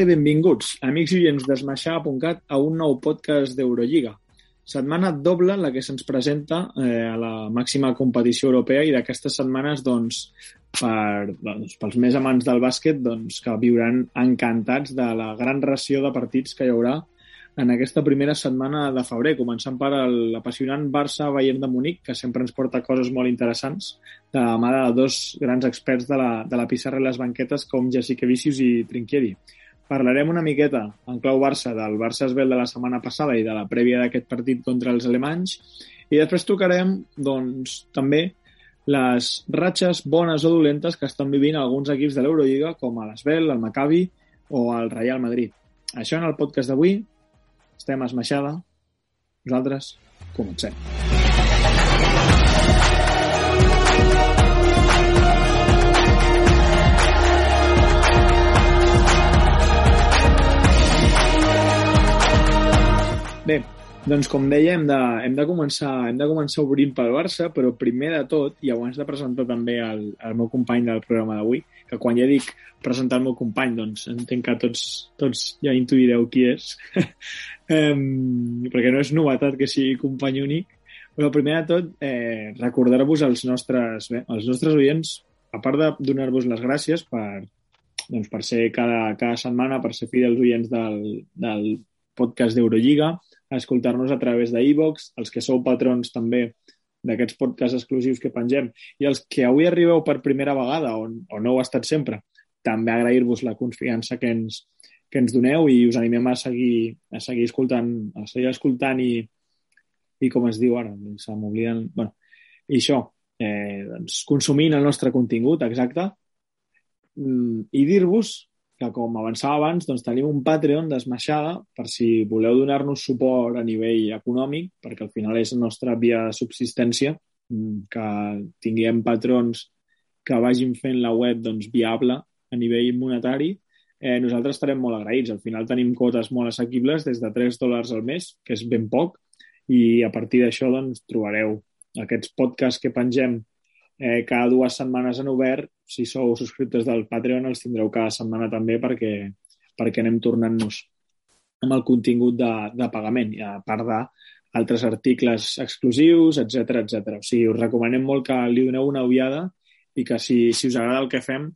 I benvinguts, amics i oients d'esmaixar.cat a un nou podcast d'Eurolliga. Setmana doble la que se'ns presenta eh, a la màxima competició europea i d'aquestes setmanes, doncs, per, doncs, pels més amants del bàsquet, doncs, que viuran encantats de la gran ració de partits que hi haurà en aquesta primera setmana de febrer, començant per l'apassionant Barça-Bayern de Munic, que sempre ens porta coses molt interessants, de la mà de dos grans experts de la, de la pissarra i les banquetes com Jessica Vicius i Trinquieri. Parlarem una miqueta en clau Barça del Barça Esbel de la setmana passada i de la prèvia d'aquest partit contra els alemanys i després tocarem doncs, també les ratxes bones o dolentes que estan vivint alguns equips de l'Eurolliga com l'Esbel, el Maccabi o el Real Madrid. Això en el podcast d'avui. Estem a Esmaixada. Nosaltres comencem. Bé, doncs com deia, hem de, hem de, començar, hem de començar obrint pel Barça, però primer de tot, i abans de presentar també el, el meu company del programa d'avui, que quan ja dic presentar el meu company, doncs entenc que tots, tots ja intuireu qui és, um, perquè no és novetat que sigui company únic, però primer de tot, eh, recordar-vos als nostres, bé, als nostres oients, a part de donar-vos les gràcies per, doncs, per ser cada, cada setmana, per ser fidels oients del, del podcast d'Eurolliga, a escoltar-nos a través d'e-box, els que sou patrons també d'aquests podcasts exclusius que pengem, i els que avui arribeu per primera vegada o, o no ho ha estat sempre, també agrair-vos la confiança que ens, que ens doneu i us animem a seguir, a seguir escoltant, a seguir escoltant i, i com es diu ara, se m'obliden... Bueno, I això, eh, doncs, consumint el nostre contingut, exacte, mm, i dir-vos que com avançava abans, doncs tenim un Patreon d'esmaixada per si voleu donar-nos suport a nivell econòmic, perquè al final és la nostra via de subsistència, mm, que tinguem patrons que vagin fent la web doncs, viable a nivell monetari, eh, nosaltres estarem molt agraïts. Al final tenim quotes molt assequibles des de 3 dòlars al mes, que és ben poc, i a partir d'això doncs, trobareu aquests podcasts que pengem eh, cada dues setmanes en obert. Si sou subscriptors del Patreon els tindreu cada setmana també perquè, perquè anem tornant-nos amb el contingut de, de pagament, i a part d'altres articles exclusius, etc etc. O sigui, us recomanem molt que li doneu una ullada i que si, si us agrada el que fem,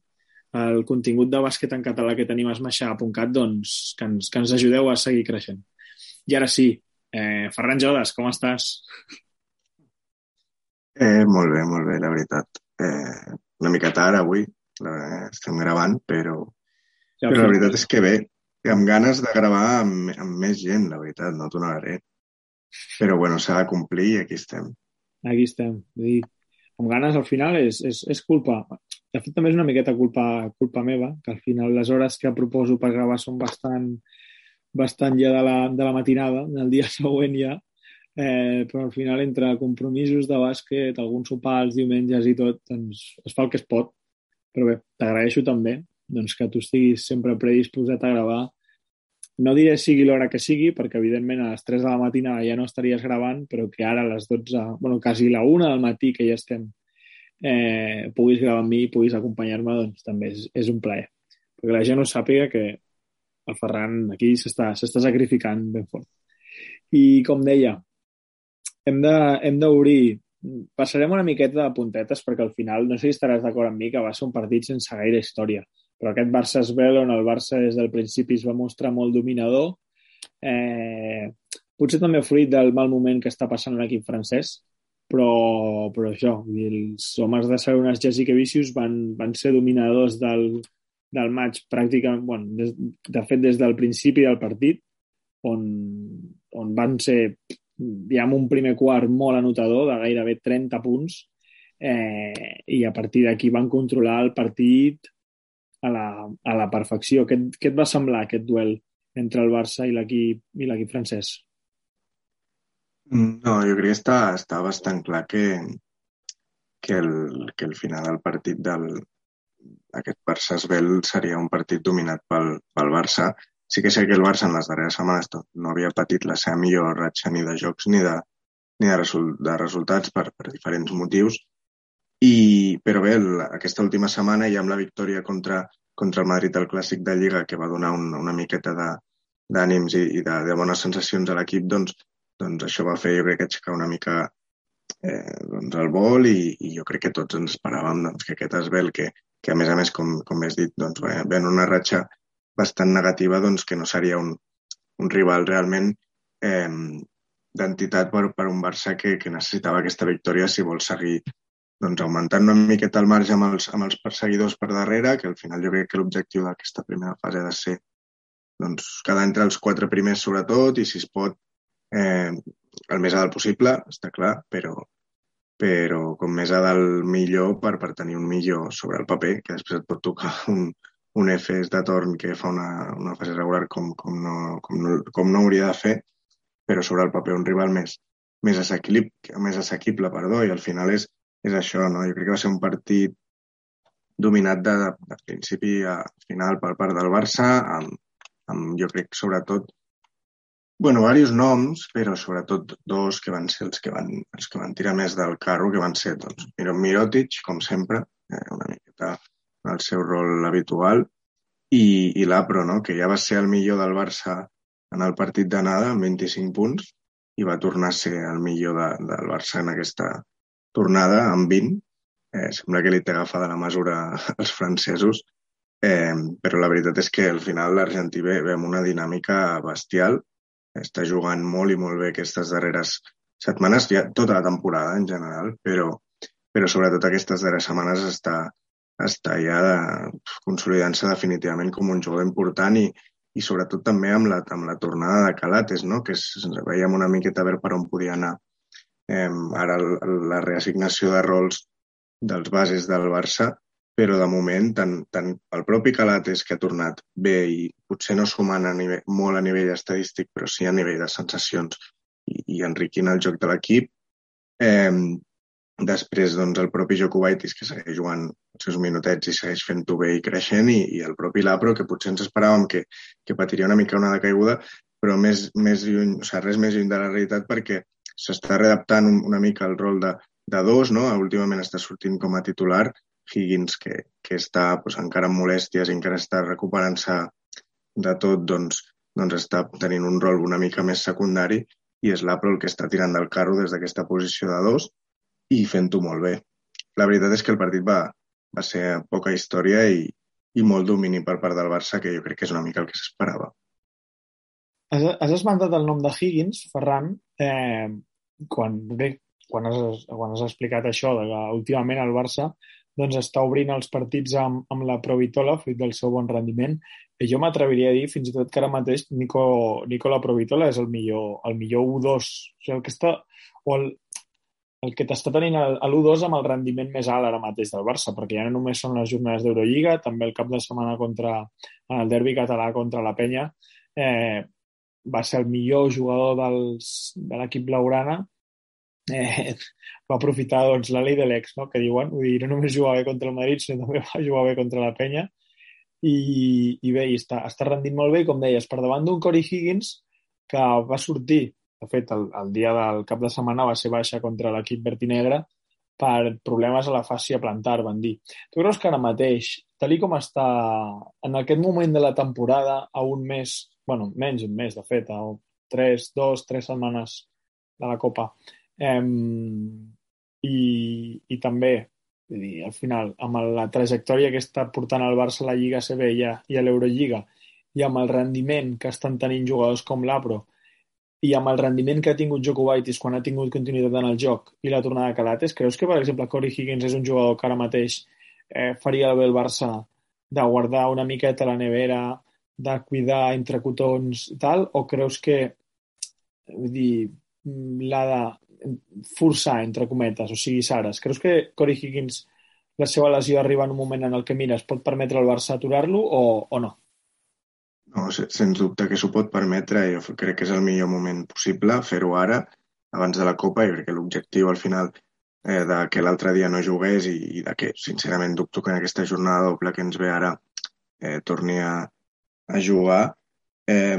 el contingut de bàsquet en català que tenim a esmaixar.cat, doncs que ens, que ens ajudeu a seguir creixent. I ara sí, eh, Ferran Jodes, com estàs? Eh, molt bé, molt bé, la veritat. Eh, una mica tard avui, la, estem gravant, però, ja, però la veritat és que bé, amb ganes de gravar amb, amb més gent, la veritat, no t'ho negaré. Però bueno, s'ha de complir i aquí estem. Aquí estem. Vull dir, amb ganes al final és, és, és culpa. De fet, també és una miqueta culpa, culpa meva, que al final les hores que proposo per gravar són bastant, bastant ja de la, de la matinada, del dia següent ja, eh, però al final entre compromisos de bàsquet, algun sopar els diumenges i tot, doncs es fa el que es pot. Però bé, t'agraeixo també doncs, que tu estiguis sempre predisposat a gravar. No diré sigui l'hora que sigui, perquè evidentment a les 3 de la matina ja no estaries gravant, però que ara a les 12, bueno, quasi la 1 del matí que ja estem, eh, puguis gravar amb mi i puguis acompanyar-me, doncs també és, és un plaer. Perquè la gent no sàpiga que el Ferran aquí s'està sacrificant ben fort. I com deia, hem d'obrir... Passarem una miqueta de puntetes perquè al final, no sé si estaràs d'acord amb mi, que va ser un partit sense gaire història. Però aquest Barça es veu on el Barça des del principi es va mostrar molt dominador. Eh, potser també fruit del mal moment que està passant l'equip francès, però, però això, els homes de Sarunas Jessica Vicius van, van ser dominadors del, del maig pràcticament, bueno, des, de fet des del principi del partit, on, on van ser diguem, un primer quart molt anotador, de gairebé 30 punts, eh, i a partir d'aquí van controlar el partit a la, a la perfecció. Què, què et va semblar aquest duel entre el Barça i l'equip i l'equip francès? No, jo crec que està, està bastant clar que, que, el, que el final del partit del, aquest Barça Esbel seria un partit dominat pel, pel Barça Sí que sé que el Barça en les darreres setmanes no havia patit la seva millor ratxa ni de jocs ni de, ni de, result, de resultats per, per diferents motius. I, però bé, el, aquesta última setmana ja amb la victòria contra, contra el Madrid al Clàssic de Lliga, que va donar un, una miqueta d'ànims i, i de, de bones sensacions a l'equip, doncs, doncs això va fer, jo crec, aixecar una mica eh, doncs el vol i, i jo crec que tots ens esperàvem doncs, que aquest esbel, que, que a més a més, com, com has dit, doncs, ven una ratxa bastant negativa, doncs que no seria un, un rival realment eh, d'entitat per, per un Barça que, que necessitava aquesta victòria si vol seguir doncs, augmentant una miqueta el marge amb els, amb els perseguidors per darrere, que al final jo crec que l'objectiu d'aquesta primera fase ha de ser doncs, quedar entre els quatre primers sobretot i si es pot eh, el més a dalt possible, està clar, però, però com més a dalt millor per, per tenir un millor sobre el paper, que després et pot tocar un, un EFES de torn que fa una, una fase regular com, com, no, com, no, com no hauria de fer, però sobre el paper un rival més, més, assequible, més assequible perdó, i al final és, és això, no? Jo crec que va ser un partit dominat de, de principi a final per part del Barça, amb, amb jo crec, sobretot, bueno, diversos noms, però sobretot dos que van ser els que van, els que van tirar més del carro, que van ser, doncs, Mirotic, com sempre, eh, una miqueta el seu rol habitual, i, i l'Apro, no? que ja va ser el millor del Barça en el partit d'anada, amb 25 punts, i va tornar a ser el millor de, del Barça en aquesta tornada, amb 20. Eh, sembla que li té agafada la mesura als francesos, eh, però la veritat és que al final l'Argentí ve, ve amb una dinàmica bestial, està jugant molt i molt bé aquestes darreres setmanes, ja tota la temporada en general, però, però sobretot aquestes darreres setmanes està, està ja consolidant-se definitivament com un jugador important i, i sobretot també amb la, amb la tornada de Calates, no? que es, veiem una miqueta a veure per on podia anar. Eh, ara la reassignació de rols dels bases del Barça, però de moment tant, tant el propi Calates que ha tornat bé i potser no sumant a nivell, molt a nivell estadístic, però sí a nivell de sensacions i, i enriquint el joc de l'equip, eh, Després, doncs, el propi Jokubaitis, que segueix jugant els seus minutets i segueix fent-ho bé i creixent, i, i el propi Lapro, que potser ens esperàvem que, que patiria una mica una decaiguda, però més, més lluny, o sigui, res més lluny de la realitat perquè s'està readaptant un, una mica el rol de, de dos, no? Últimament està sortint com a titular Higgins, que, que està pues, encara amb molèsties i encara està recuperant-se de tot, doncs, doncs està tenint un rol una mica més secundari i és l'Apro el que està tirant del carro des d'aquesta posició de dos i fent-ho molt bé. La veritat és que el partit va, va ser poca història i, i molt domini per part del Barça, que jo crec que és una mica el que s'esperava. Has, has esmentat el nom de Higgins, Ferran, eh, quan, bé, quan, has, quan has explicat això, de que últimament el Barça doncs està obrint els partits amb, amb la Provitola, fruit del seu bon rendiment. I jo m'atreviria a dir fins i tot que ara mateix Nico, Nicola Provitola és el millor, el millor U2. O sigui, el que està, o el, el que t'està tenint l'1-2 amb el rendiment més alt ara mateix del Barça, perquè ja no només són les jornades d'Eurolliga, també el cap de setmana contra en el derbi català contra la Penya, eh, va ser el millor jugador dels, de l'equip blaugrana, eh, va aprofitar doncs, la llei de l'ex, no? que diuen, vull dir, no només jugava bé contra el Madrid, sinó també va jugar bé contra la Penya, i, i bé, i està, està rendint molt bé, com deies, per davant d'un Corey Higgins que va sortir de fet, el, el dia del cap de setmana va ser baixa contra l'equip verd i negre per problemes a la fàcia plantar, van dir. Tu creus que ara mateix, tal com està en aquest moment de la temporada, a un mes, bueno, menys un mes, de fet, a tres, dos, tres setmanes de la Copa, eh, i, i també, vull dir, al final, amb la trajectòria que està portant el Barça a la Lliga CB i a, i a l'Eurolliga, i amb el rendiment que estan tenint jugadors com l'Apro, i amb el rendiment que ha tingut Jokubaitis quan ha tingut continuïtat en el joc i la tornada de Calates, creus que, per exemple, Corey Higgins és un jugador que ara mateix eh, faria bé el Barça de guardar una miqueta la nevera, de cuidar entre cotons i tal, o creus que l'ha de forçar, entre cometes, o sigui, Sares, creus que Corey Higgins la seva lesió arriba en un moment en el que, mira, es pot permetre al Barça aturar-lo o, o no? No, sens dubte que s'ho pot permetre. Jo crec que és el millor moment possible fer-ho ara, abans de la Copa. Jo crec que l'objectiu al final eh, de que l'altre dia no jugués i, i de que, sincerament, dubto que en aquesta jornada doble que ens ve ara eh, torni a, a jugar. Eh,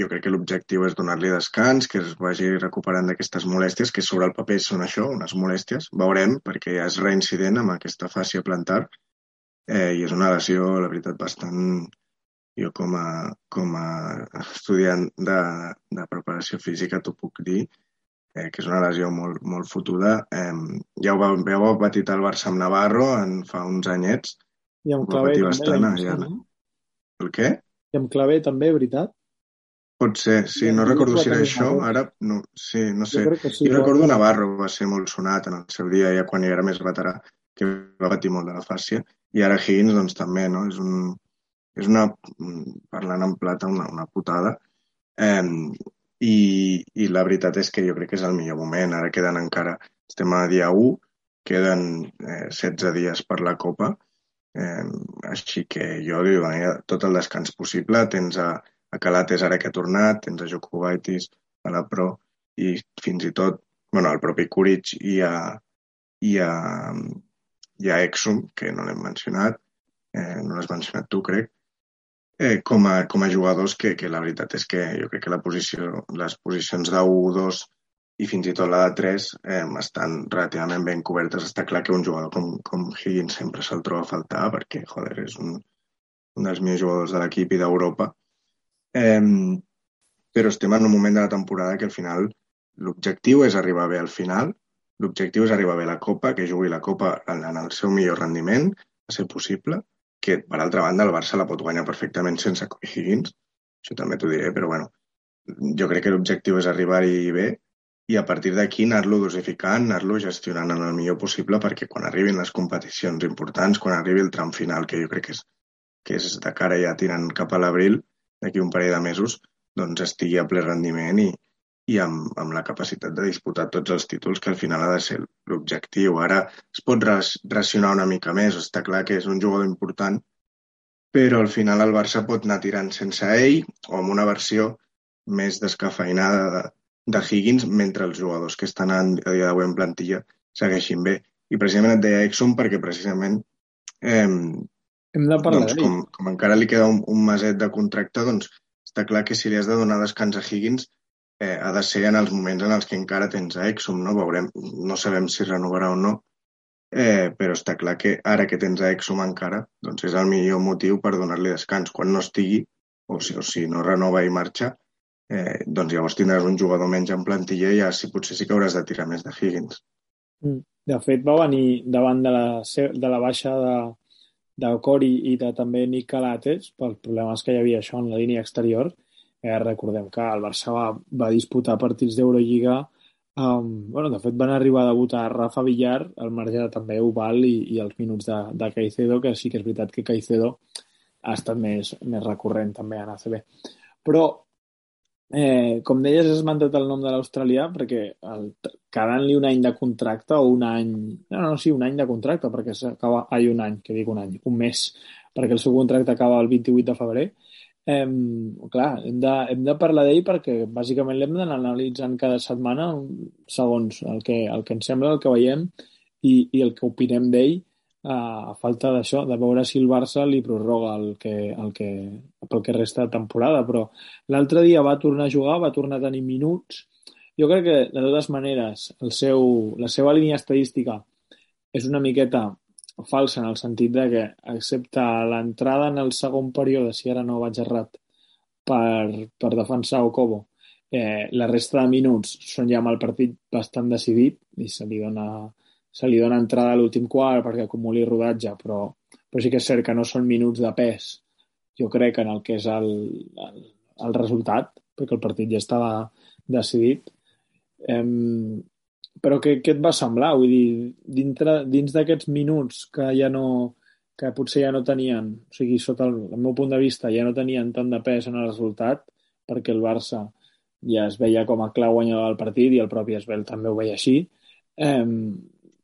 jo crec que l'objectiu és donar-li descans, que es vagi recuperant d'aquestes molèsties, que sobre el paper són això, unes molèsties. Veurem, perquè ja és reincident amb aquesta fàcia plantar, eh, i és una lesió, la veritat, bastant... Jo com a, com a estudiant de, de preparació física t'ho puc dir, eh, que és una lesió molt, molt fotuda. Eh, ja ho va, ja ho va patit el Barça amb Navarro en fa uns anyets. I amb Clavé també. Bastant, ja. no? El què? I amb Clavé també, veritat? Pot ser, sí, no recordo si era això, ara no, sí, no sé. Jo, sí, jo recordo Navarro, va ser molt sonat en el seu dia, ja quan ja era més veterà, que va patir molt de la fàcia, i ara Higgins, doncs també, no? És, un, és una, parlant en plata, una, una putada. Eh, i, I la veritat és que jo crec que és el millor moment. Ara queden encara, estem a dia 1, queden eh, 16 dies per la Copa, eh, així que jo li donaria tot el descans possible. Tens a, a Calates ara que ha tornat, tens a Jokubaitis, a la Pro, i fins i tot, bueno, el propi Kuric i a, i a, hi ha Exum, que no l'hem mencionat, eh, no l'has mencionat tu, crec, eh, com, a, com a jugadors que, que la veritat és que jo crec que la posició, les posicions de 1, 2 i fins i tot la de 3 eh, estan relativament ben cobertes. Està clar que un jugador com, com Higgins sempre se'l troba a faltar perquè, joder, és un, un dels millors jugadors de l'equip i d'Europa. Eh, però estem en un moment de la temporada que al final l'objectiu és arribar bé al final L'objectiu és arribar bé a la Copa, que jugui la Copa en, en el seu millor rendiment, a ser possible, que, per altra banda, el Barça la pot guanyar perfectament sense Higgins. Això també t'ho diré, però bueno, jo crec que l'objectiu és arribar-hi bé i a partir d'aquí anar-lo dosificant, anar-lo gestionant en el millor possible perquè quan arribin les competicions importants, quan arribi el tram final, que jo crec que és, que és de cara ja tirant cap a l'abril, d'aquí un parell de mesos, doncs estigui a ple rendiment i, i amb, amb la capacitat de disputar tots els títols, que al final ha de ser l'objectiu. Ara es pot racionar una mica més, està clar que és un jugador important, però al final el Barça pot anar tirant sense ell o amb una versió més descafeinada de, de Higgins, mentre els jugadors que estan a, dia d'avui en plantilla segueixin bé. I precisament et deia Exxon perquè precisament eh, hem de parlar doncs, com, com encara li queda un, un meset de contracte, doncs està clar que si li has de donar descans a Higgins eh, ha de ser en els moments en els que encara tens a Exum, no? Veurem, no sabem si renovarà o no, eh, però està clar que ara que tens a Exum encara, doncs és el millor motiu per donar-li descans. Quan no estigui, o si, o si no renova i marxa, eh, doncs llavors tindràs un jugador menys en plantilla i ja sí, potser sí que hauràs de tirar més de Higgins. Mm. De fet, va venir davant de la, de la baixa de, de Cori i de també Nick Calates, pels problemes que hi havia això en la línia exterior, Eh, recordem que el Barça va, va disputar partits d'Eurolliga um, bueno, de fet van arribar a debutar Rafa Villar al marge de també Ubal i, i els minuts de, de Caicedo, que sí que és veritat que Caicedo ha estat més, més recurrent també en ACB. Però, eh, com deies, has esmentat el nom de l'australià perquè el, quedant-li un any de contracte o un any... No, no, sí, un any de contracte perquè s'acaba... Ai, un any, que dic un any, un mes, perquè el seu contracte acaba el 28 de febrer clar, hem de, hem de parlar d'ell perquè bàsicament l'hem d'anar analitzant cada setmana segons el que, el que ens sembla, el que veiem i, i el que opinem d'ell a falta d'això, de veure si el Barça li prorroga el que, el que, pel que resta de temporada, però l'altre dia va tornar a jugar, va tornar a tenir minuts. Jo crec que, de totes maneres, el seu, la seva línia estadística és una miqueta falsa en el sentit de que, excepte l'entrada en el segon període, si ara no vaig errat, per, per defensar Okobo, eh, la resta de minuts són ja amb el partit bastant decidit i se li dona, se li dona entrada a l'últim quart perquè acumuli rodatge, però, però sí que és cert que no són minuts de pes, jo crec, en el que és el, el, el resultat, perquè el partit ja estava decidit. Eh, però què, què et va semblar? Vull dir, dintre, dins d'aquests minuts que ja no que potser ja no tenien, o sigui, sota el, el meu punt de vista, ja no tenien tant de pes en el resultat, perquè el Barça ja es veia com a clau guanyador del partit i el propi Esbel també ho veia així. Eh,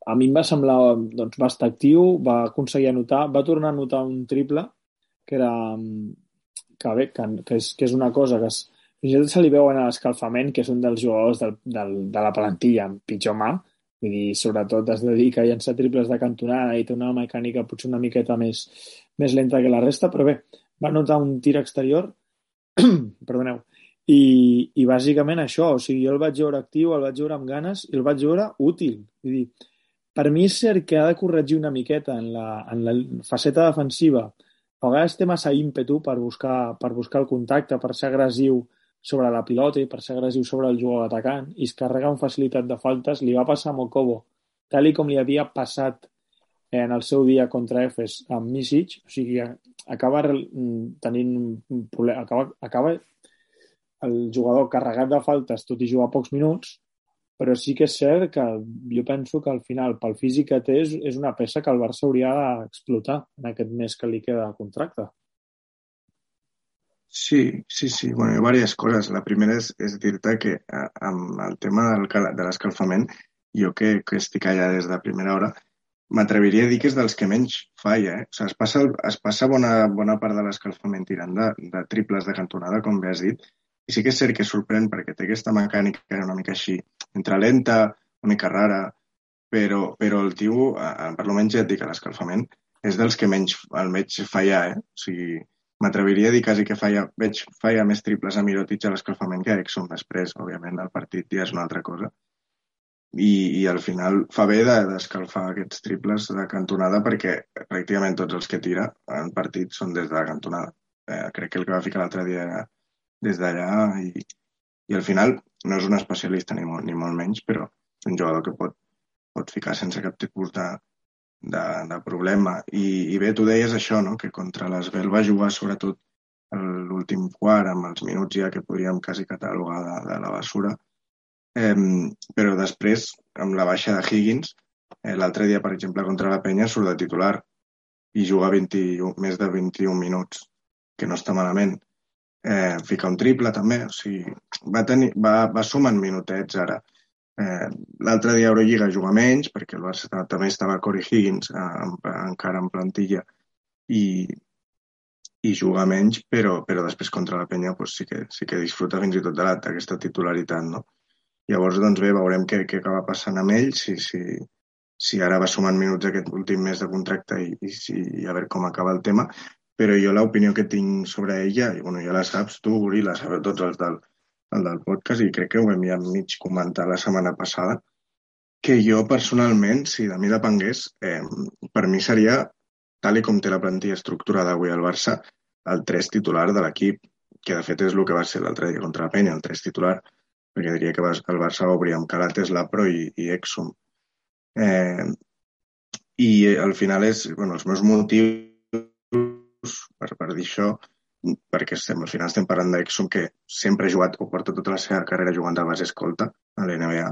a mi em va semblar, doncs, va estar actiu, va aconseguir anotar, va tornar a anotar un triple, que era que bé, que, que, és, que és una cosa que es, fins i tot se li veuen a l'escalfament, que és un dels jugadors del, del, de la plantilla amb pitjor mà, vull dir, sobretot es dedica a llançar triples de cantonada i té una mecànica potser una miqueta més, més lenta que la resta, però bé, va notar un tir exterior, perdoneu, i, i bàsicament això, o sigui, jo el vaig veure actiu, el vaig veure amb ganes i el vaig veure útil. Vull dir, per mi és cert que ha de corregir una miqueta en la, en la faceta defensiva. A vegades té massa ímpetu per buscar, per buscar el contacte, per ser agressiu sobre la pilota i per ser agressiu sobre el jugador atacant i es carrega amb facilitat de faltes. Li va passar a Mokobo, tal i com li havia passat en el seu dia contra Efes amb Misic, o sigui, acaba tenint un problema, acaba, acaba el jugador carregat de faltes tot i jugar pocs minuts, però sí que és cert que jo penso que al final, pel físic que té, és, és una peça que el Barça hauria d'explotar en aquest mes que li queda de contracte. Sí, sí, sí. Bueno, hi ha diverses coses. La primera és, és dir-te que amb el tema del, de l'escalfament, jo que, que estic allà des de primera hora, m'atreviria a dir que és dels que menys falla. Eh? O sigui, es passa, es passa bona, bona part de l'escalfament tirant de, de triples de cantonada, com bé has dit, i sí que és cert que sorprèn perquè té aquesta mecànica una mica així, entre lenta, una mica rara, però, però el tio, per lo menys ja et dic, l'escalfament, és dels que menys el veig fallar, eh? O sigui, m'atreviria a dir quasi que falla, veig falla més triples a Mirotic a l'escalfament que a Exxon després, òbviament, el partit ja és una altra cosa. I, i al final fa bé d'escalfar de, aquests triples de cantonada perquè pràcticament tots els que tira en partit són des de la cantonada. Eh, crec que el que va ficar l'altre dia era des d'allà i, i al final no és un especialista ni molt, ni molt menys, però és un jugador que pot, pot ficar sense cap tipus de, de, de problema. I, I bé, tu deies això, no? que contra l'Esbel va jugar sobretot l'últim quart, amb els minuts ja que podríem quasi catalogar de, de la basura. Eh, però després, amb la baixa de Higgins, eh, l'altre dia, per exemple, contra la Penya surt de titular i juga 21, més de 21 minuts, que no està malament eh, fica un triple també, o sigui, va, tenir, va, va sumant minutets ara. Eh, L'altre dia Eurolliga juga menys, perquè el Barça també estava Corey Higgins eh, en, encara en plantilla i, i juga menys, però, però després contra la penya pues, sí, que, sí que disfruta fins i tot d'aquesta titularitat. No? Llavors, doncs bé, veurem què, què acaba passant amb ell, si, si, si ara va sumant minuts aquest últim mes de contracte i, i, si, i a veure com acaba el tema, però jo l'opinió que tinc sobre ella, i bueno, ja la saps tu, Uri, la sabeu tots els del, el del podcast, i crec que ho hem ja mig comentat la setmana passada, que jo personalment, si de mi depengués, eh, per mi seria, tal i com té la plantilla estructurada avui al Barça, el 3 titular de l'equip, que de fet és el que va ser l'altre dia contra la Penya, el 3 titular, perquè diria que el Barça va obrir amb Calates, Lapro i, i Exum. Eh, I al final és, bueno, els meus motius per, per dir això, perquè estem, al final estem parlant d'Exum que sempre ha jugat o porta tota la seva carrera jugant de base escolta a l'NBA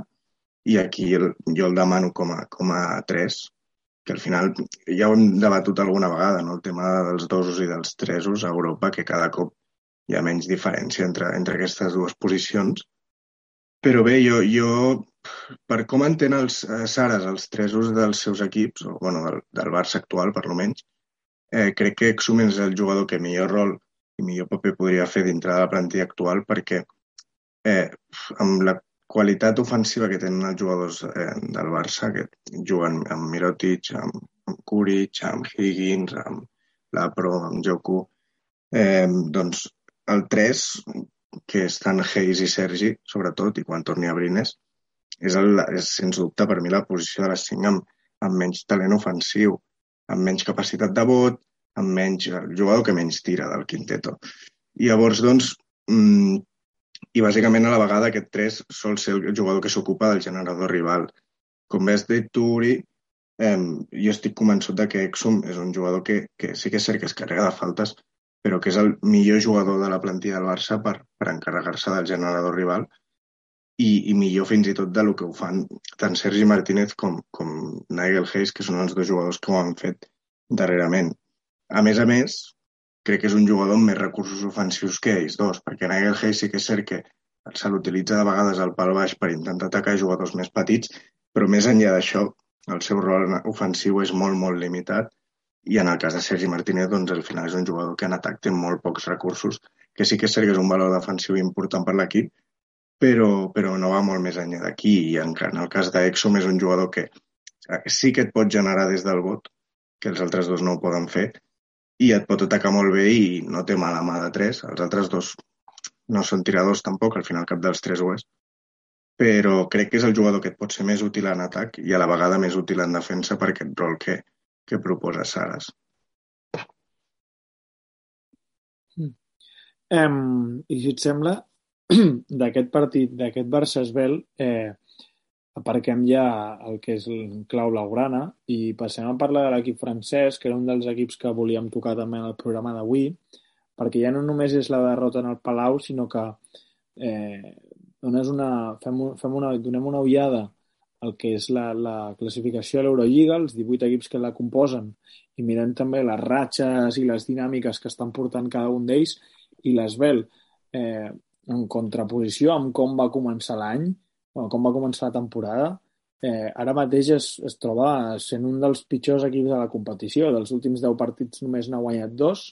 i aquí el, jo el demano com a, com a 3 que al final ja ho hem debatut alguna vegada, no? el tema dels dosos i dels tresos a Europa, que cada cop hi ha menys diferència entre, entre aquestes dues posicions. Però bé, jo, jo per com entén els eh, Sares els tresos dels seus equips, o bueno, del, del Barça actual, per lo menys, eh, crec que Exum és el jugador que millor rol i millor paper podria fer dintre de la plantilla actual perquè eh, amb la qualitat ofensiva que tenen els jugadors eh, del Barça, que juguen amb Mirotic, amb, amb Kuric, amb Higgins, amb Lapro, amb Joku, eh, doncs el 3, que estan Hayes i Sergi, sobretot, i quan torni a Brines, és, el, és sens dubte per mi la posició de les 5 amb, amb menys talent ofensiu amb menys capacitat de vot, amb menys el jugador que menys tira del quinteto. I llavors, doncs, mm, i bàsicament a la vegada aquest 3 sol ser el jugador que s'ocupa del generador rival. Com bé has dit tu, Uri, eh, jo estic convençut de que Exum és un jugador que, que sí que és cert que es carrega de faltes, però que és el millor jugador de la plantilla del Barça per, per encarregar-se del generador rival i, i millor fins i tot de lo que ho fan tant Sergi Martínez com, com Nigel Hayes, que són els dos jugadors que ho han fet darrerament. A més a més, crec que és un jugador amb més recursos ofensius que ells dos, perquè Nigel Hayes sí que és cert que se l'utilitza de vegades al pal baix per intentar atacar jugadors més petits, però més enllà d'això, el seu rol ofensiu és molt, molt limitat i en el cas de Sergi Martínez, doncs, al final és un jugador que en atac té molt pocs recursos, que sí que és cert que és un valor defensiu important per l'equip, però, però no va molt més enllà d'aquí. I en, en el cas d'Exom és un jugador que sí que et pot generar des del vot, que els altres dos no ho poden fer, i et pot atacar molt bé i no té mala mà de tres. Els altres dos no són tiradors tampoc, al final cap dels tres ho és. però crec que és el jugador que et pot ser més útil en atac i a la vegada més útil en defensa per aquest rol que, que proposa Saras. Um, I si et sembla, d'aquest partit, d'aquest Barça-Esbel, eh, aparquem ja el que és el clau blaugrana i passem a parlar de l'equip francès, que era un dels equips que volíem tocar també en el programa d'avui, perquè ja no només és la derrota en el Palau, sinó que eh, dones una, fem, fem una, donem una ullada al que és la, la classificació a l'Eurolliga, els 18 equips que la composen, i mirem també les ratxes i les dinàmiques que estan portant cada un d'ells, i l'Esbel, eh, en contraposició amb com va començar l'any, bueno, com va començar la temporada, eh, ara mateix es, es troba sent un dels pitjors equips de la competició. Dels últims 10 partits només n'ha guanyat dos.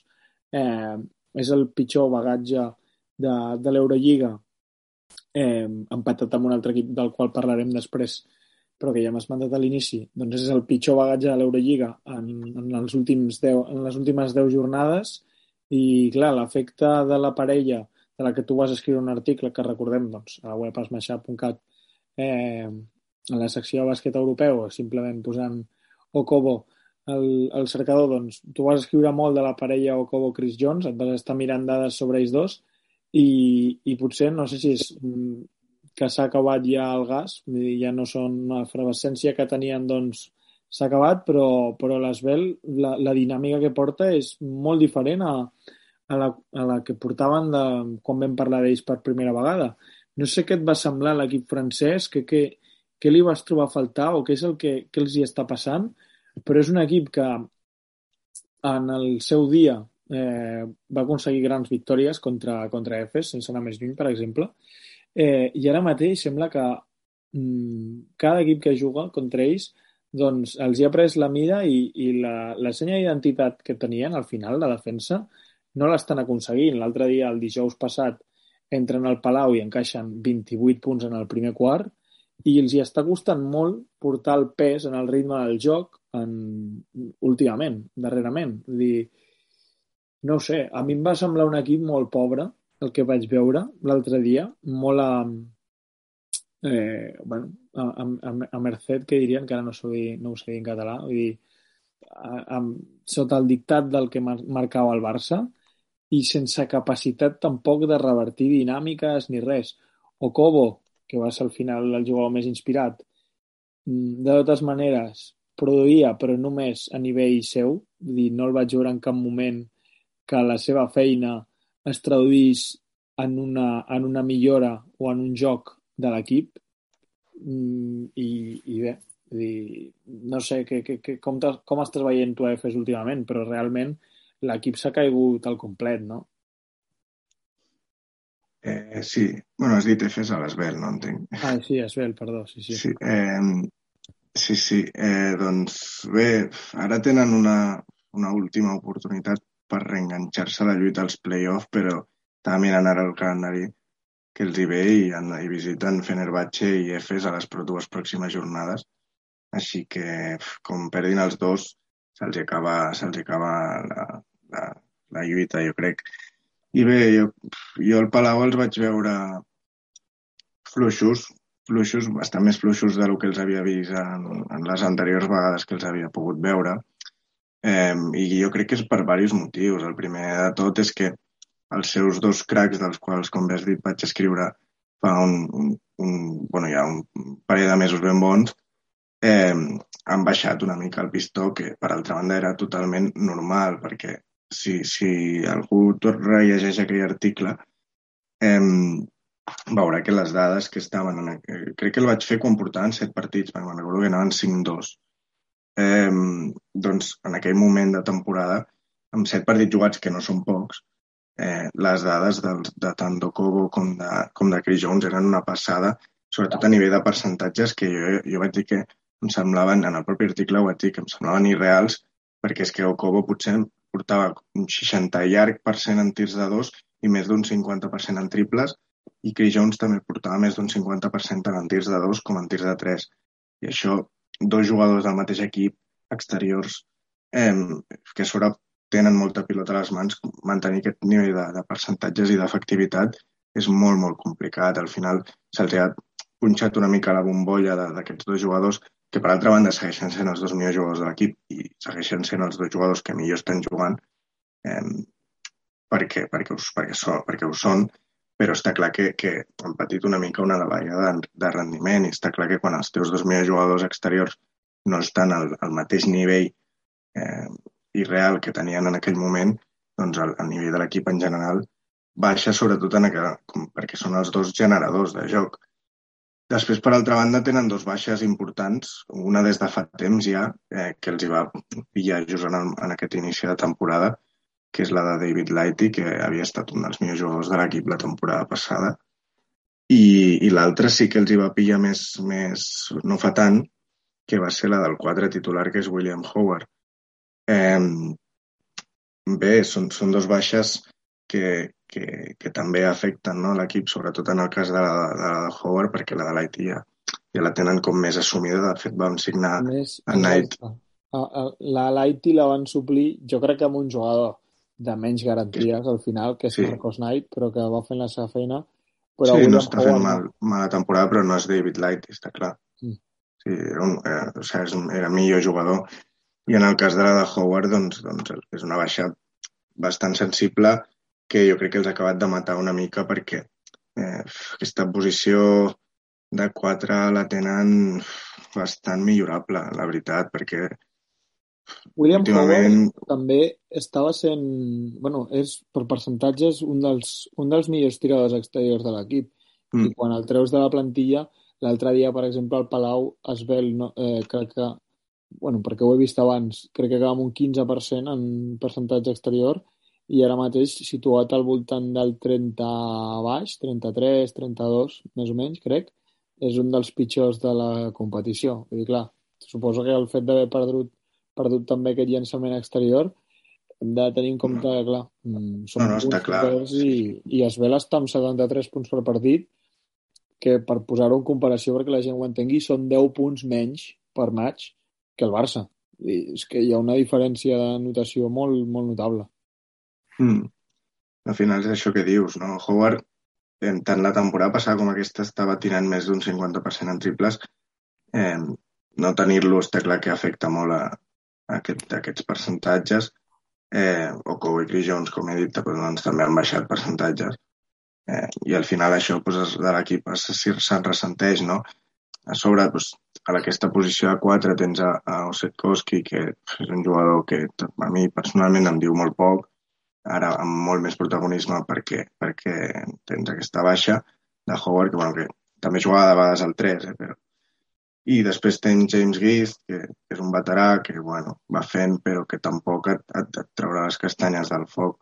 Eh, és el pitjor bagatge de, de l'Eurolliga, eh, empatat amb un altre equip del qual parlarem després, però que ja m'has mandat a l'inici, doncs és el pitjor bagatge de l'Eurolliga en, en, els últims 10, en les últimes 10 jornades i, clar, l'efecte de la parella de la que tu vas escriure un article que recordem doncs, a la web esmaixar.cat eh, en la secció de bàsquet europeu, simplement posant Okobo el, el cercador, doncs tu vas escriure molt de la parella Okobo-Chris Jones, et vas estar mirant dades sobre ells dos i, i potser, no sé si és mm, que s'ha acabat ja el gas, ja no són una efervescència que tenien, doncs s'ha acabat, però, però l'Esbel, la, la dinàmica que porta és molt diferent a, a la, a la que portaven de, quan vam parlar d'ells per primera vegada. No sé què et va semblar l'equip francès, que, que, què li vas trobar a faltar o què és el que, que els hi està passant, però és un equip que en el seu dia eh, va aconseguir grans victòries contra, contra Efes, sense anar més lluny, per exemple, eh, i ara mateix sembla que mm, cada equip que juga contra ells doncs els hi ha pres la mida i, i la, la senya d'identitat que tenien al final, la defensa, no l'estan aconseguint. L'altre dia, el dijous passat, entren al Palau i encaixen 28 punts en el primer quart i els hi està costant molt portar el pes en el ritme del joc en... últimament, darrerament. Vull dir, no sé, a mi em va semblar un equip molt pobre, el que vaig veure l'altre dia, molt a, eh, bueno, a, a, a merced, que dirien, que ara no, dir, no ho sé dir en català, vull dir, a, a, sota el dictat del que marcava el Barça, i sense capacitat tampoc de revertir dinàmiques ni res. O Kobo, que va ser al final el jugador més inspirat, mm, de totes maneres produïa, però només a nivell seu, dir, no el vaig veure en cap moment que la seva feina es traduís en una, en una millora o en un joc de l'equip. Mm, i, i bé, dir, no sé que, que, que, com, com estàs veient tu a EFES últimament, però realment l'equip s'ha caigut al complet, no? Eh, sí, bueno, has dit Efes a l'Esbel, no entenc. Ah, sí, Esbel, perdó, sí, sí. Sí, eh, sí, sí. Eh, doncs bé, ara tenen una, una última oportunitat per reenganxar-se a la lluita als play-off, però estava mirant ara el calendari que els hi ve i, i visiten Fenerbahce i Efes a les dues pròximes jornades. Així que, com perdin els dos, se'ls acaba, se acaba la, la, la lluita, jo crec. I bé, jo, jo al Palau els vaig veure fluixos, fluixos, bastant més fluixos del que els havia vist en, en les anteriors vegades que els havia pogut veure. Eh, I jo crec que és per diversos motius. El primer de tot és que els seus dos cracs, dels quals, com bé has dit, vaig escriure fa un, un, un, bueno, ja un parell de mesos ben bons, eh, han baixat una mica el pistó, que per altra banda era totalment normal, perquè si, si algú rellegeix aquell article, eh, veurà que les dades que estaven... En, crec que el vaig fer quan portaven set partits, perquè me'n recordo que anaven 5-2. Eh, doncs en aquell moment de temporada, amb set partits jugats, que no són pocs, eh, les dades del, de tant d'Okobo com de, com de Chris Jones eren una passada, sobretot a nivell de percentatges, que jo, jo vaig dir que em semblaven, en el propi article ho vaig dir, que em semblaven irreals, perquè és que Okobo potser portava un 60 llarg per cent en tirs de dos i més d'un 50% en triples, i Chris Jones també portava més d'un 50% tant en tirs de dos com en tirs de tres. I això, dos jugadors del mateix equip, exteriors, eh, que a sobre tenen molta pilota a les mans, mantenir aquest nivell de, de percentatges i d'efectivitat és molt, molt complicat. Al final se'ls ha punxat una mica la bombolla d'aquests dos jugadors que per altra banda segueixen sent els dos millors jugadors de l'equip i segueixen sent els dos jugadors que millor estan jugant eh, perquè, perquè, us, perquè, so, perquè ho són, però està clar que, que han patit una mica una davallada de, de rendiment i està clar que quan els teus dos millors jugadors exteriors no estan al, al mateix nivell eh, i real que tenien en aquell moment, doncs el, el nivell de l'equip en general baixa sobretot en aquella, com, perquè són els dos generadors de joc. Després, per altra banda, tenen dos baixes importants, una des de fa temps ja, eh, que els hi va pillar just en, el, en aquest inici de temporada, que és la de David Lighty, que havia estat un dels millors jugadors de l'equip la temporada passada. I, i l'altra sí que els hi va pillar més, més, no fa tant, que va ser la del quadre titular, que és William Howard. Eh, bé, són, són dos baixes que, que, que també afecten no, l'equip, sobretot en el cas de la de, la de Howard, perquè la de l'IT ja, ja la tenen com més assumida. De fet, vam signar a més, a Knight. La Lighty la van suplir, jo crec que amb un jugador de menys garanties al final, que és sí. Marcos Knight, però que va fent la seva feina. Però sí, no està fent mal, mala temporada, però no és David Light, està clar. Mm. Sí, era, un, era, o sigui, era millor jugador. I en el cas de la de Howard, doncs, doncs és una baixa bastant sensible que jo crec que els ha acabat de matar una mica perquè eh, aquesta posició de 4 la tenen bastant millorable, la veritat, perquè William últimament... Howard també estava sent... bueno, és per percentatges un dels, un dels millors tiradors exteriors de l'equip. Mm. I quan el treus de la plantilla, l'altre dia, per exemple, al Palau es ve el, no, eh, crec que bueno, perquè ho he vist abans, crec que acaba amb un 15% en percentatge exterior i ara mateix situat al voltant del 30 baix, 33, 32, més o menys, crec, és un dels pitjors de la competició. Vull dir, clar, suposo que el fet d'haver perdut, perdut també aquest llançament exterior hem de tenir en compte que, clar, mm, són no, no, està clar. i, i es ve està amb 73 punts per partit, que per posar-ho en comparació perquè la gent ho entengui, són 10 punts menys per match que el Barça. I és que hi ha una diferència de notació molt, molt notable. Mm. Al final és això que dius, no? Howard, tant la temporada passada com aquesta, estava tirant més d'un 50% en triples. Eh, no tenir-lo està clar que afecta molt a, a, aquest, a aquests percentatges. Eh, o Kawhi Chris Jones, com he dit, doncs, també han baixat percentatges. Eh, I al final això doncs, de l'equip se'n ressenteix, no? A sobre, doncs, a aquesta posició de 4 tens a, a Osetkowski, que és un jugador que a mi personalment em diu molt poc, ara amb molt més protagonisme perquè, perquè tens aquesta baixa de Howard, que, bueno, que també jugava de vegades al 3, eh, però... I després tens James Gist, que, és un veterà que bueno, va fent, però que tampoc et, et, et traurà les castanyes del foc.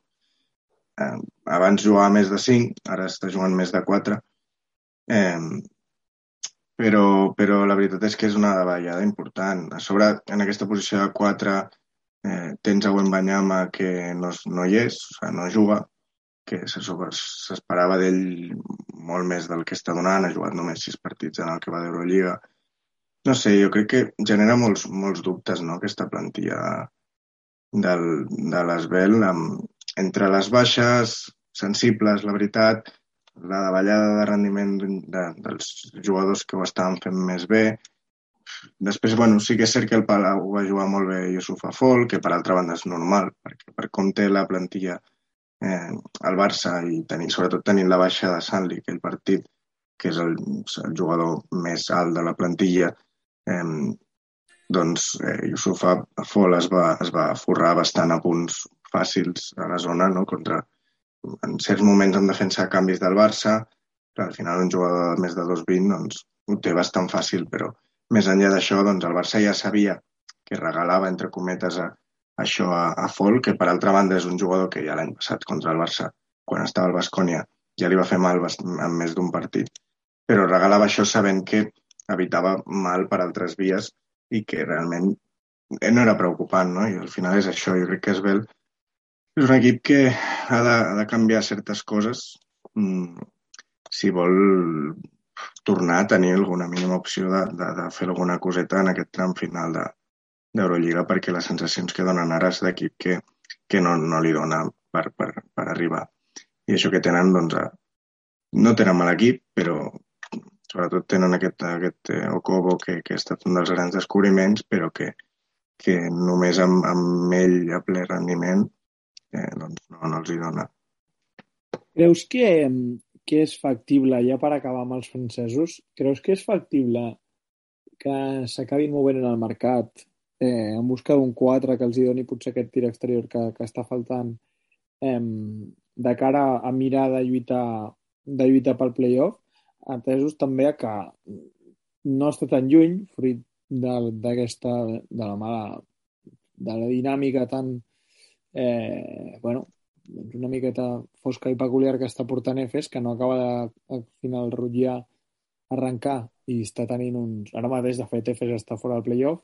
Eh, abans jugava més de 5, ara està jugant més de 4. Eh, però, però la veritat és que és una davallada important. A sobre, en aquesta posició de 4, Eh, tens a Wembanyama que no, no hi és, o sigui, no juga, que s'esperava d'ell molt més del que està donant, ha jugat només sis partits en el que va d'Eurolliga. No sé, jo crec que genera molts, molts dubtes, no?, aquesta plantilla del, de l'Esbel, entre les baixes sensibles, la veritat, la davallada de rendiment de, dels jugadors que ho estaven fent més bé, Després, bueno, sí que és cert que el Palau va jugar molt bé Yusuf Afol, que per altra banda és normal, perquè per com té la plantilla eh, el Barça i tenir, sobretot tenint la baixa de Sanli, que el partit, que és el, el jugador més alt de la plantilla, eh, doncs eh, Yusuf Afol es va, es va forrar bastant a punts fàcils a la zona, no? contra en certs moments en defensa de canvis del Barça, però al final un jugador de més de 2,20 doncs, ho té bastant fàcil, però més enllà d'això, doncs, el Barça ja sabia que regalava, entre cometes, a, això a, a Fol, que per altra banda és un jugador que ja l'any passat contra el Barça, quan estava al Bascònia, ja li va fer mal en més d'un partit. Però regalava això sabent que evitava mal per altres vies i que realment no era preocupant, no? I al final és això. Jo crec que Esbel és un equip que ha de, ha de canviar certes coses mm, si vol tornar a tenir alguna mínima opció de, de, de fer alguna coseta en aquest tram final d'Eurolliga perquè les sensacions que donen ara és d'equip que, que no, no li dona per, per, per arribar. I això que tenen, doncs, no tenen mal equip, però sobretot tenen aquest, aquest eh, Okobo que, que ha estat un dels grans descobriments, però que, que només amb, amb ell a ple rendiment eh, doncs no, no els hi dona. Creus que, que és factible, ja per acabar amb els francesos, creus que és factible que s'acabin movent en el mercat eh, en busca d'un 4 que els hi doni potser aquest tir exterior que, que està faltant eh, de cara a mirar de lluitar, de lluitar pel playoff? Atesos també a que no està tan lluny, fruit d'aquesta, de, de la mala, de la dinàmica tan, eh, bueno, doncs una miqueta fosca i peculiar que està portant Efes, que no acaba de, al final, rotllar arrencar i està tenint uns... Ara mateix, de fet, Efes està fora del playoff,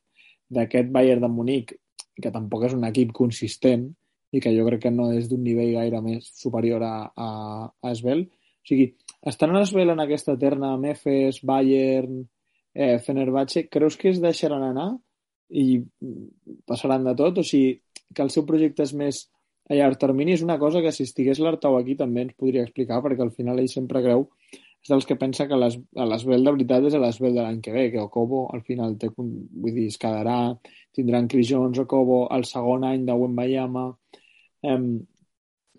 d'aquest Bayern de Munic, que tampoc és un equip consistent i que jo crec que no és d'un nivell gaire més superior a, a, a Esbel. O sigui, estan en aquesta terna amb Efes, Bayern, eh, Fenerbahce, creus que es deixaran anar i passaran de tot? O sigui, que el seu projecte és més a llarg termini és una cosa que si estigués l'Artau aquí també ens podria explicar, perquè al final ell sempre creu és dels que pensa que l'Esbel de veritat és l'Esbel de l'any que ve, que Okobo al final té, vull dir, es quedarà, tindran Chris Jones, Okobo, el segon any de Wembayama. Um,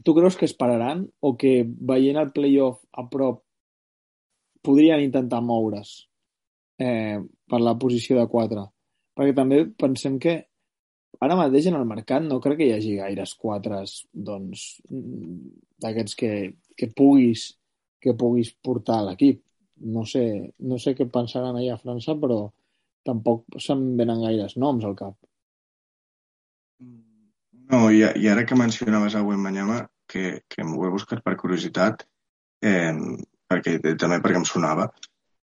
tu creus que esperaran o que veient el playoff a prop podrien intentar moure's eh, per la posició de 4? Perquè també pensem que ara mateix en el mercat no crec que hi hagi gaires quatres doncs, d'aquests que, que puguis que puguis portar a l'equip. No sé, no sé què pensaran allà a França, però tampoc se'm venen gaires noms al cap. No, i, i ara que mencionaves a Wembanyama, que, que m'ho he buscat per curiositat, eh, perquè, també perquè em sonava,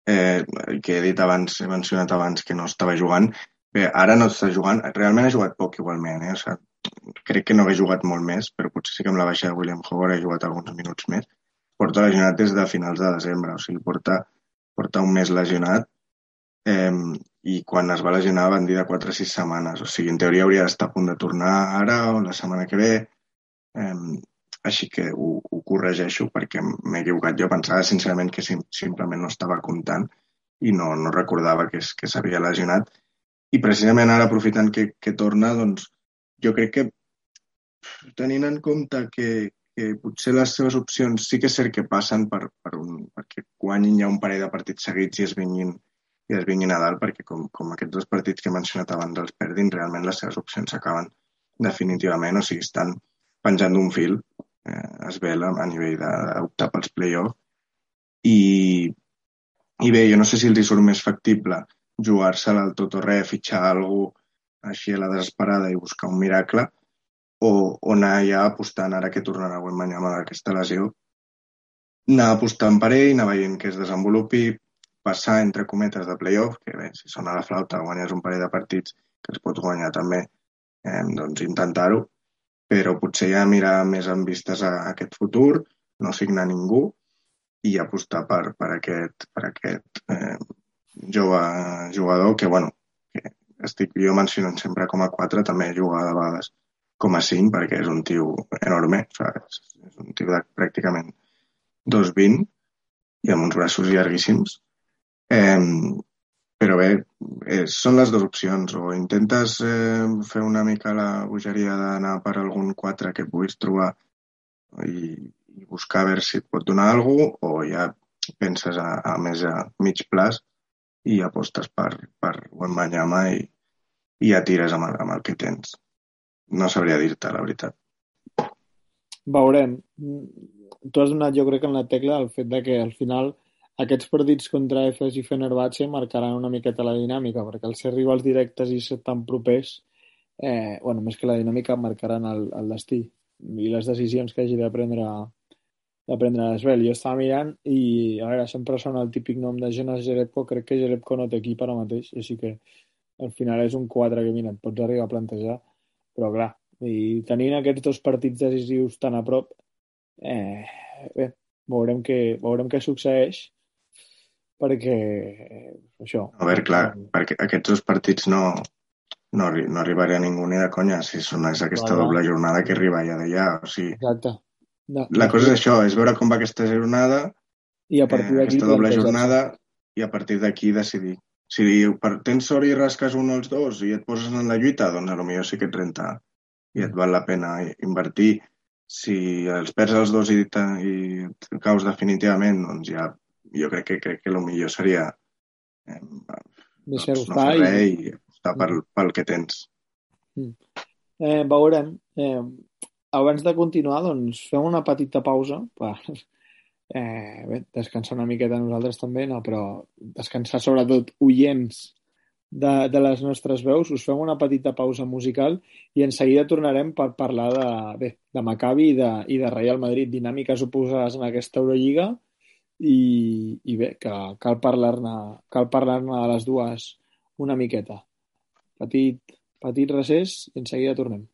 eh, que he dit abans, he mencionat abans que no estava jugant, bé, ara no està jugant, realment ha jugat poc igualment, eh? o sigui, crec que no hagués jugat molt més, però potser sí que amb la baixa de William Howard ha jugat alguns minuts més. Porta lesionat des de finals de desembre, o sigui, porta, porta un mes lesionat eh, i quan es va lesionar van dir de 4 a 6 setmanes. O sigui, en teoria hauria d'estar a punt de tornar ara o la setmana que ve. Eh, així que ho, ho corregeixo perquè m'he equivocat. Jo pensava sincerament que sim, simplement no estava comptant i no, no recordava que, que s'havia lesionat. I precisament ara, aprofitant que, que torna, doncs jo crec que tenint en compte que, que potser les seves opcions sí que és cert que passen per, per un, perquè guanyin ja un parell de partits seguits i es vinguin, i es vinguin a dalt, perquè com, com aquests dos partits que he mencionat abans els perdin, realment les seves opcions s'acaben definitivament, o sigui, estan penjant d'un fil eh, es vela a nivell d'optar pels play-off. I, I bé, jo no sé si els hi surt més factible jugar-se al tot o res, fitxar algú així a la desesperada i buscar un miracle, o, o anar ja apostant, ara que tornarà Wembanyama d'aquesta lesió, anar apostant per ell, anar veient que es desenvolupi, passar entre cometes de playoff, que bé, si sona la flauta guanyes un parell de partits que es pot guanyar també, eh, doncs intentar-ho, però potser ja mirar més en vistes a aquest futur, no signar ningú i apostar per, per aquest, per aquest eh, jove jugador que, bueno, que estic jo mencionant sempre com a 4, també juga de vegades com a 5 perquè és un tio enorme, saps? és un tio de pràcticament 2,20 i amb uns braços llarguíssims. Eh, però bé, eh, són les dues opcions. O intentes eh, fer una mica la bogeria d'anar per algun 4 que puguis trobar i, i buscar a veure si et pot donar alguna cosa, o ja penses a, a més a mig plaç i apostes per, per Wembanyama i, i ja tires amb el, amb el que tens. No sabria dir-te, la veritat. Veurem. Tu has donat, jo crec, en la tecla el fet de que al final aquests partits contra Efes i Fenerbahce marcaran una miqueta la dinàmica, perquè al ser rivals directes i ser tan propers, eh, bueno, més que la dinàmica, marcaran el, el destí i les decisions que hagi de prendre de prendre l'Esbel. Jo estava mirant i, a veure, sempre sona el típic nom de Jonas Jerebko, crec que Jerebko no té equip ara mateix, així que al final és un 4 que, mira, et pots arribar a plantejar, però clar, i tenint aquests dos partits decisius tan a prop, eh, bé, veurem què, veurem què succeeix, perquè això... A veure, clar, perquè aquests dos partits no, no, no arribaria a ningú ni de conya si són és aquesta clar, doble jornada que arriba ja d'allà. O sigui, Exacte. No, la cosa és això, és veure com va aquesta jornada, i a partir eh, aquesta doble jornada, i a partir d'aquí decidir. Si tens sort i rasques un o els dos i et poses en la lluita, doncs potser sí que et renta i et val la pena invertir. Si els perds els dos i, i et caus definitivament, doncs ja jo crec que, crec que el millor seria eh, doncs no fer res i... i apostar pel, pel que tens. Mm. Eh, veurem. Eh, abans de continuar, doncs, fem una petita pausa per eh, bé, descansar una miqueta nosaltres també, no, però descansar sobretot oients de, de les nostres veus. Us fem una petita pausa musical i en seguida tornarem per parlar de, bé, de Maccabi i de, i de Real Madrid, dinàmiques oposades en aquesta Eurolliga i, i bé, que cal parlar-ne cal parlar-ne de les dues una miqueta. Petit, petit recés i en seguida tornem.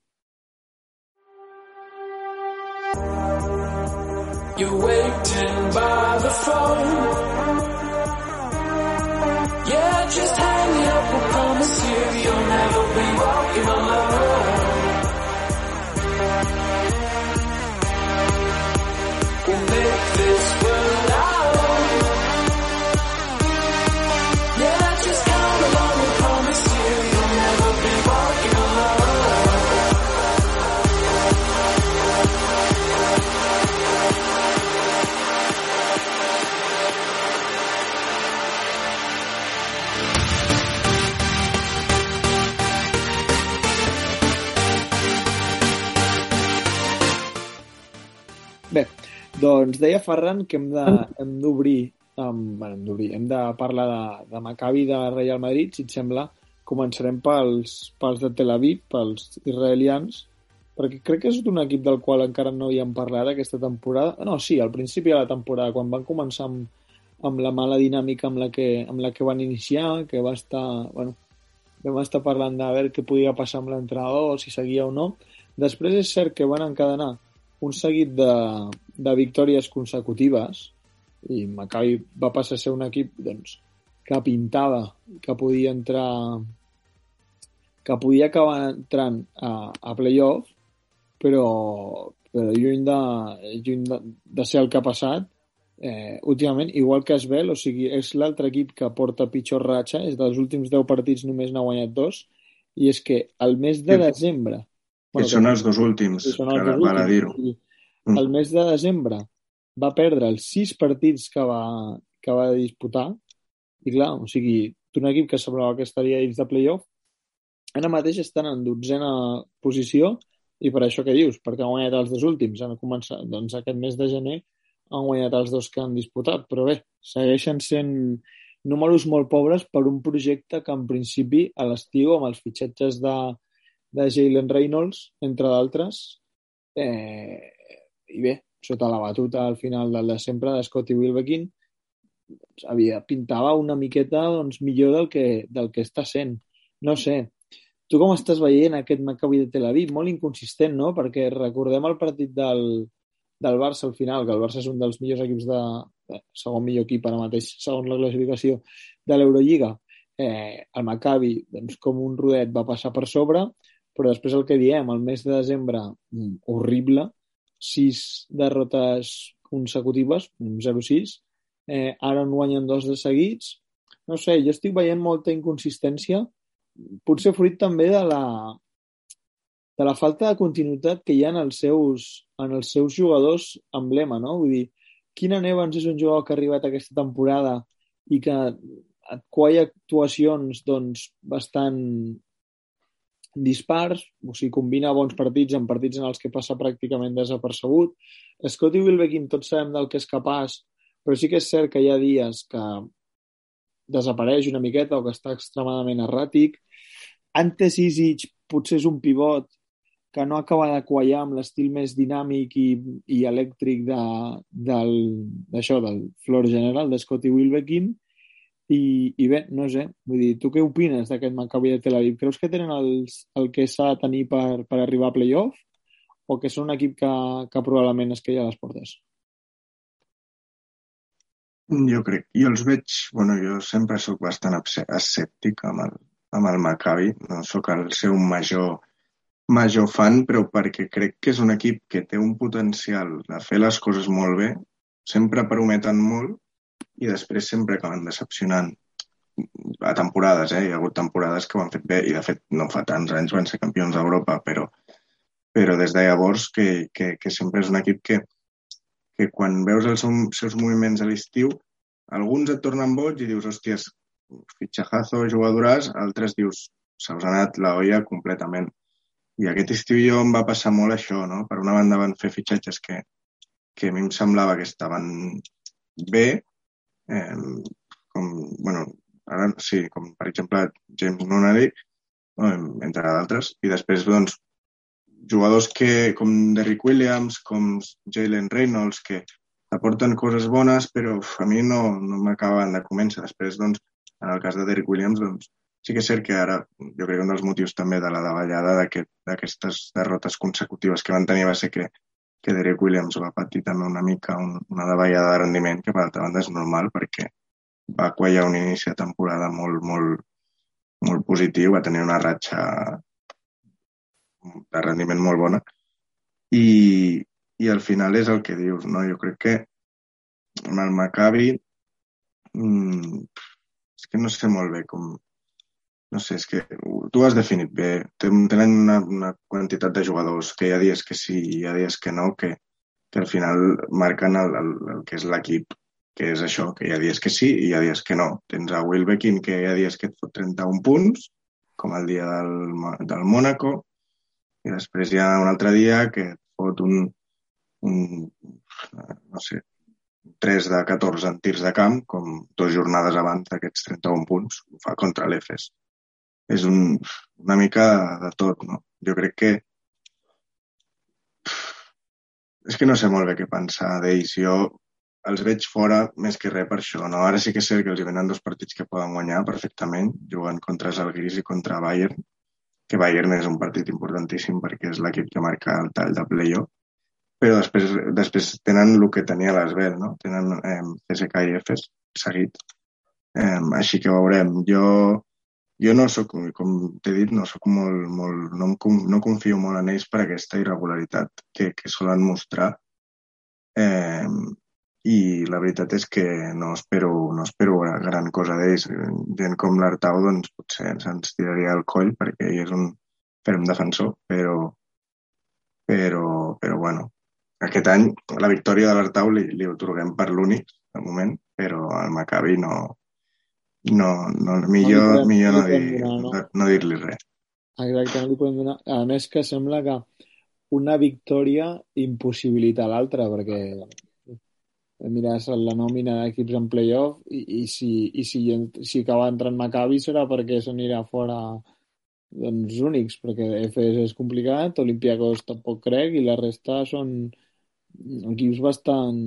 You're waiting by the phone. Yeah, just hang up. I promise you, you'll never be walking alone. Doncs deia Ferran que hem d'obrir um, bueno, hem d'obrir, hem de parlar de, de Maccabi de Real Madrid, si et sembla, començarem pels, pels de Tel Aviv, pels israelians, perquè crec que és un equip del qual encara no hi hem parlat aquesta temporada. No, sí, al principi de la temporada, quan van començar amb, amb la mala dinàmica amb la que, amb la que van iniciar, que va estar, bueno, vam estar parlant de veure què podia passar amb l'entrenador, si seguia o no. Després és cert que van encadenar un seguit de, de victòries consecutives i Maccabi va passar a ser un equip doncs, que pintava que podia entrar que podia acabar entrant a, a playoff però, però lluny, de, lluny de, de ser el que ha passat eh, últimament, igual que Esbel, o sigui, és l'altre equip que porta pitjor ratxa, és dels últims 10 partits només n'ha guanyat dos, i és que al mes de desembre Bueno, que són els dos últims, que val últims. a dir-ho. Mm. El mes de desembre va perdre els sis partits que va, que va disputar i clar, o sigui, un equip que semblava que estaria dins de playoff ara mateix estan en dotzena posició i per això que dius, perquè han guanyat els dos últims, han començat, doncs aquest mes de gener han guanyat els dos que han disputat, però bé, segueixen sent números molt pobres per un projecte que en principi a l'estiu amb els fitxatges de, de Jalen Reynolds, entre d'altres, eh, i bé, sota la batuta al final del de sempre de Scotty Wilbekin, doncs, havia, pintava una miqueta doncs, millor del que, del que està sent. No sé, tu com estàs veient aquest Maccabi de Tel Aviv? Molt inconsistent, no? Perquè recordem el partit del, del Barça al final, que el Barça és un dels millors equips de, de segon millor equip ara mateix, segons la classificació de l'Eurolliga. Eh, el Maccabi, doncs, com un rodet, va passar per sobre, però després el que diem, el mes de desembre, mm, horrible, sis derrotes consecutives, 0-6, eh, ara en guanyen dos de seguits. No sé, jo estic veient molta inconsistència, potser fruit també de la, de la falta de continuïtat que hi ha en els seus, en els seus jugadors emblema, no? Vull dir, Keenan Evans és un jugador que ha arribat aquesta temporada i que et actuacions doncs, bastant dispars, o sigui, combina bons partits amb partits en els que passa pràcticament desapercebut. Scotty Wilbekin tots sabem del que és capaç, però sí que és cert que hi ha dies que desapareix una miqueta o que està extremadament erràtic. Ante Isic potser és un pivot que no acaba de quallar amb l'estil més dinàmic i, i elèctric de, del, d'això, del floor general de Scotty Wilbekin, i, I bé, no sé, vull dir, tu què opines d'aquest Maccabi de Tel Aviv? Creus que tenen els, el que s'ha de tenir per, per arribar a playoff o que són un equip que, que probablement es queia a les portes? Jo crec, jo els veig, bueno, jo sempre sóc bastant escèptic amb el, amb el Maccabi, no sóc el seu major, major fan, però perquè crec que és un equip que té un potencial de fer les coses molt bé, sempre prometen molt, i després sempre acaben decepcionant a temporades, eh? Hi ha hagut temporades que ho han fet bé i, de fet, no fa tants anys van ser campions d'Europa, però, però des de llavors que, que, que sempre és un equip que, que quan veus els seus moviments a l'estiu, alguns et tornen boig i dius, hòsties, fitxajazo, jugadoràs, altres dius, se'ls ha anat la olla completament. I aquest estiu jo em va passar molt això, no? Per una banda van fer fitxatges que, que a mi em semblava que estaven bé, eh, com, bueno, ara sí, com per exemple James Nunnery, entre d'altres, i després, doncs, jugadors que, com Derrick Williams, com Jalen Reynolds, que aporten coses bones, però uf, a mi no, no m'acaben de començar. Després, doncs, en el cas de Derrick Williams, doncs, sí que és cert que ara, jo crec que un dels motius també de la davallada d'aquestes aquest, derrotes consecutives que van tenir va ser que, que Derek Williams va patir també una mica un, una davallada de rendiment, que per altra banda és normal perquè va quallar un inici de temporada molt, molt, molt positiu, va tenir una ratxa de rendiment molt bona i, i al final és el que dius, no? Jo crec que amb el Maccabi mmm, és que no sé molt bé com, no sé, és que tu has definit bé. Tenen una, una quantitat de jugadors que hi ha dies que sí i hi ha dies que no, que, que al final marquen el, el, el que és l'equip, que és això, que hi ha dies que sí i hi ha dies que no. Tens a Wilbekin, que hi ha dies que et fot 31 punts, com el dia del, del Mónaco, i després hi ha un altre dia que et fot un, un no sé, 3 de 14 en tirs de camp, com dues jornades abans d'aquests 31 punts, ho fa contra l'EFES és un, una mica de tot, no? Jo crec que és que no sé molt bé què pensar d'ells. Jo els veig fora més que res per això. No? Ara sí que sé que els hi venen dos partits que poden guanyar perfectament, jugant contra Zalgiris i contra Bayern, que Bayern és un partit importantíssim perquè és l'equip que marca el tall de playoff, però després, després tenen el que tenia l'Esbel, no? Tenen eh, CSK i EFES seguit. Eh, així que veurem. Jo jo no sóc, com t'he dit, no sóc molt, molt, no, em, no confio molt en ells per aquesta irregularitat que, que solen mostrar. Eh, I la veritat és que no espero, no espero gran cosa d'ells. Gent com l'Artau, doncs potser se'ns tiraria al coll perquè ell és un ferm defensor, però, però, però bueno, aquest any la victòria de l'Artau li, li otorguem per l'únic, de moment, però el Maccabi no, no, no, millor, no millor no, dir, donar, no? no dir-li res. Exacte, no li podem donar. A més que sembla que una victòria impossibilita l'altra, perquè mires la nòmina d'equips en playoff i, i, si, i si, si acaba entrant Maccabi serà perquè s'anirà fora doncs, únics, perquè FS és complicat, Olympiacos tampoc crec, i la resta són equips bastant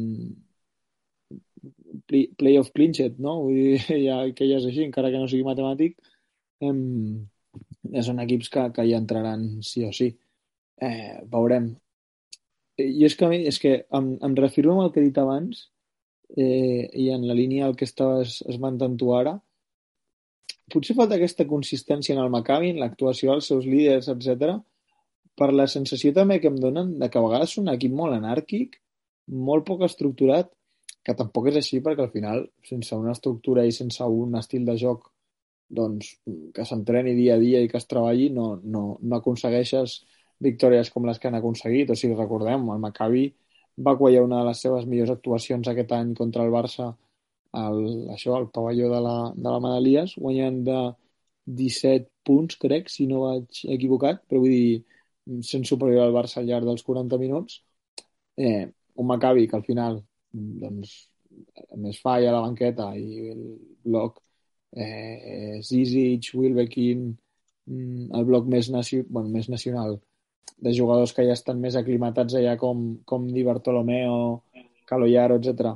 playoff clinchet, no? Vull dir, ja, que ja és així, encara que no sigui matemàtic, em, són equips que, que ja entraran sí o sí. Eh, veurem. I és que, és que em, em refirmo amb el que he dit abans eh, i en la línia el que estaves esmentant tu ara, potser falta aquesta consistència en el Maccabi, en l'actuació dels seus líders, etc. per la sensació també que em donen de que a vegades és un equip molt anàrquic, molt poc estructurat que tampoc és així perquè al final, sense una estructura i sense un estil de joc doncs, que s'entreni dia a dia i que es treballi, no, no, no aconsegueixes victòries com les que han aconseguit. O sigui, recordem, el Maccabi va quallar una de les seves millors actuacions aquest any contra el Barça al, això, al pavelló de la, de la Madalies, guanyant de 17 punts, crec, si no vaig equivocat, però vull dir, sent superior al Barça al llarg dels 40 minuts. Eh, un Maccabi que al final doncs, més falla a la banqueta i el bloc eh, Zizic, Wilbekin, mm, el bloc més, nacio bueno, més nacional de jugadors que ja estan més aclimatats allà com, com Di Bartolomeo, Caloyaro, etc.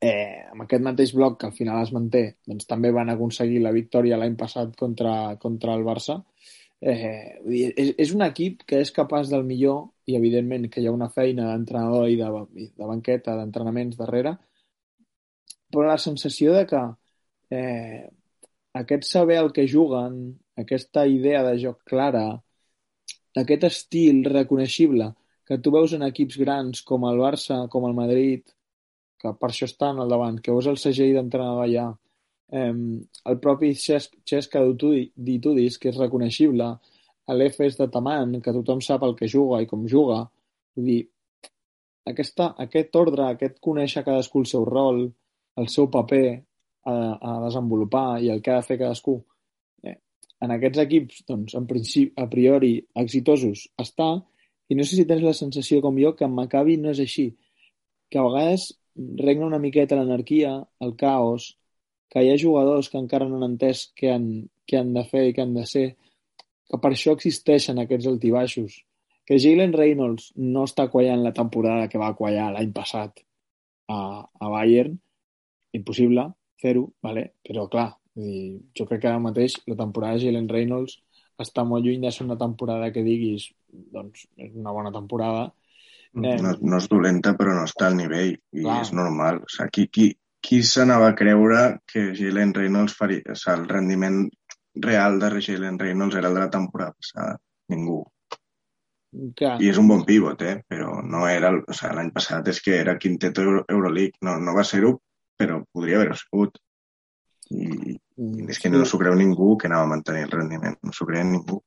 Eh, amb aquest mateix bloc que al final es manté, doncs també van aconseguir la victòria l'any passat contra, contra el Barça. Eh, és, és un equip que és capaç del millor i evidentment que hi ha una feina d'entrenador i de, de banqueta, d'entrenaments darrere, però la sensació de que eh, aquest saber el que juguen, aquesta idea de joc clara, aquest estil reconeixible que tu veus en equips grans com el Barça, com el Madrid, que per això estan al davant, que veus el segell d'entrenador allà, eh, el propi Xesca d'Itudis, que és reconeixible, l'Efes de Taman, que tothom sap el que juga i com juga. Vull dir, aquesta, aquest ordre, aquest conèixer cadascú el seu rol, el seu paper a, a desenvolupar i el que ha de fer cadascú, eh, en aquests equips, doncs, en principi, a priori, exitosos, està, i no sé si tens la sensació com jo que en Maccabi no és així, que a vegades regna una miqueta l'anarquia, el caos, que hi ha jugadors que encara no han entès què han, què han de fer i què han de ser, que per això existeixen aquests altibaixos. Que Jalen Reynolds no està quallant la temporada que va quallar l'any passat a, a Bayern, impossible fer-ho, vale? però clar, dir, jo crec que ara mateix la temporada de Jalen Reynolds està molt lluny de ser una temporada que diguis doncs és una bona temporada. Eh, no, no és dolenta, però no està al nivell i clar. és normal. O sigui, qui, qui, qui s'anava a creure que Jalen Reynolds faria... O sigui, el rendiment real de Jalen Reynolds era el de la temporada passada? Ningú. Clar. I és un bon pivot, eh? però no era... O sigui, l'any passat és que era quintet Euro Euroleague. No, no va ser-ho, però podria haver-ho sigut. I, i és que no s'ho creu ningú que anava a mantenir el rendiment. No s'ho creu ningú.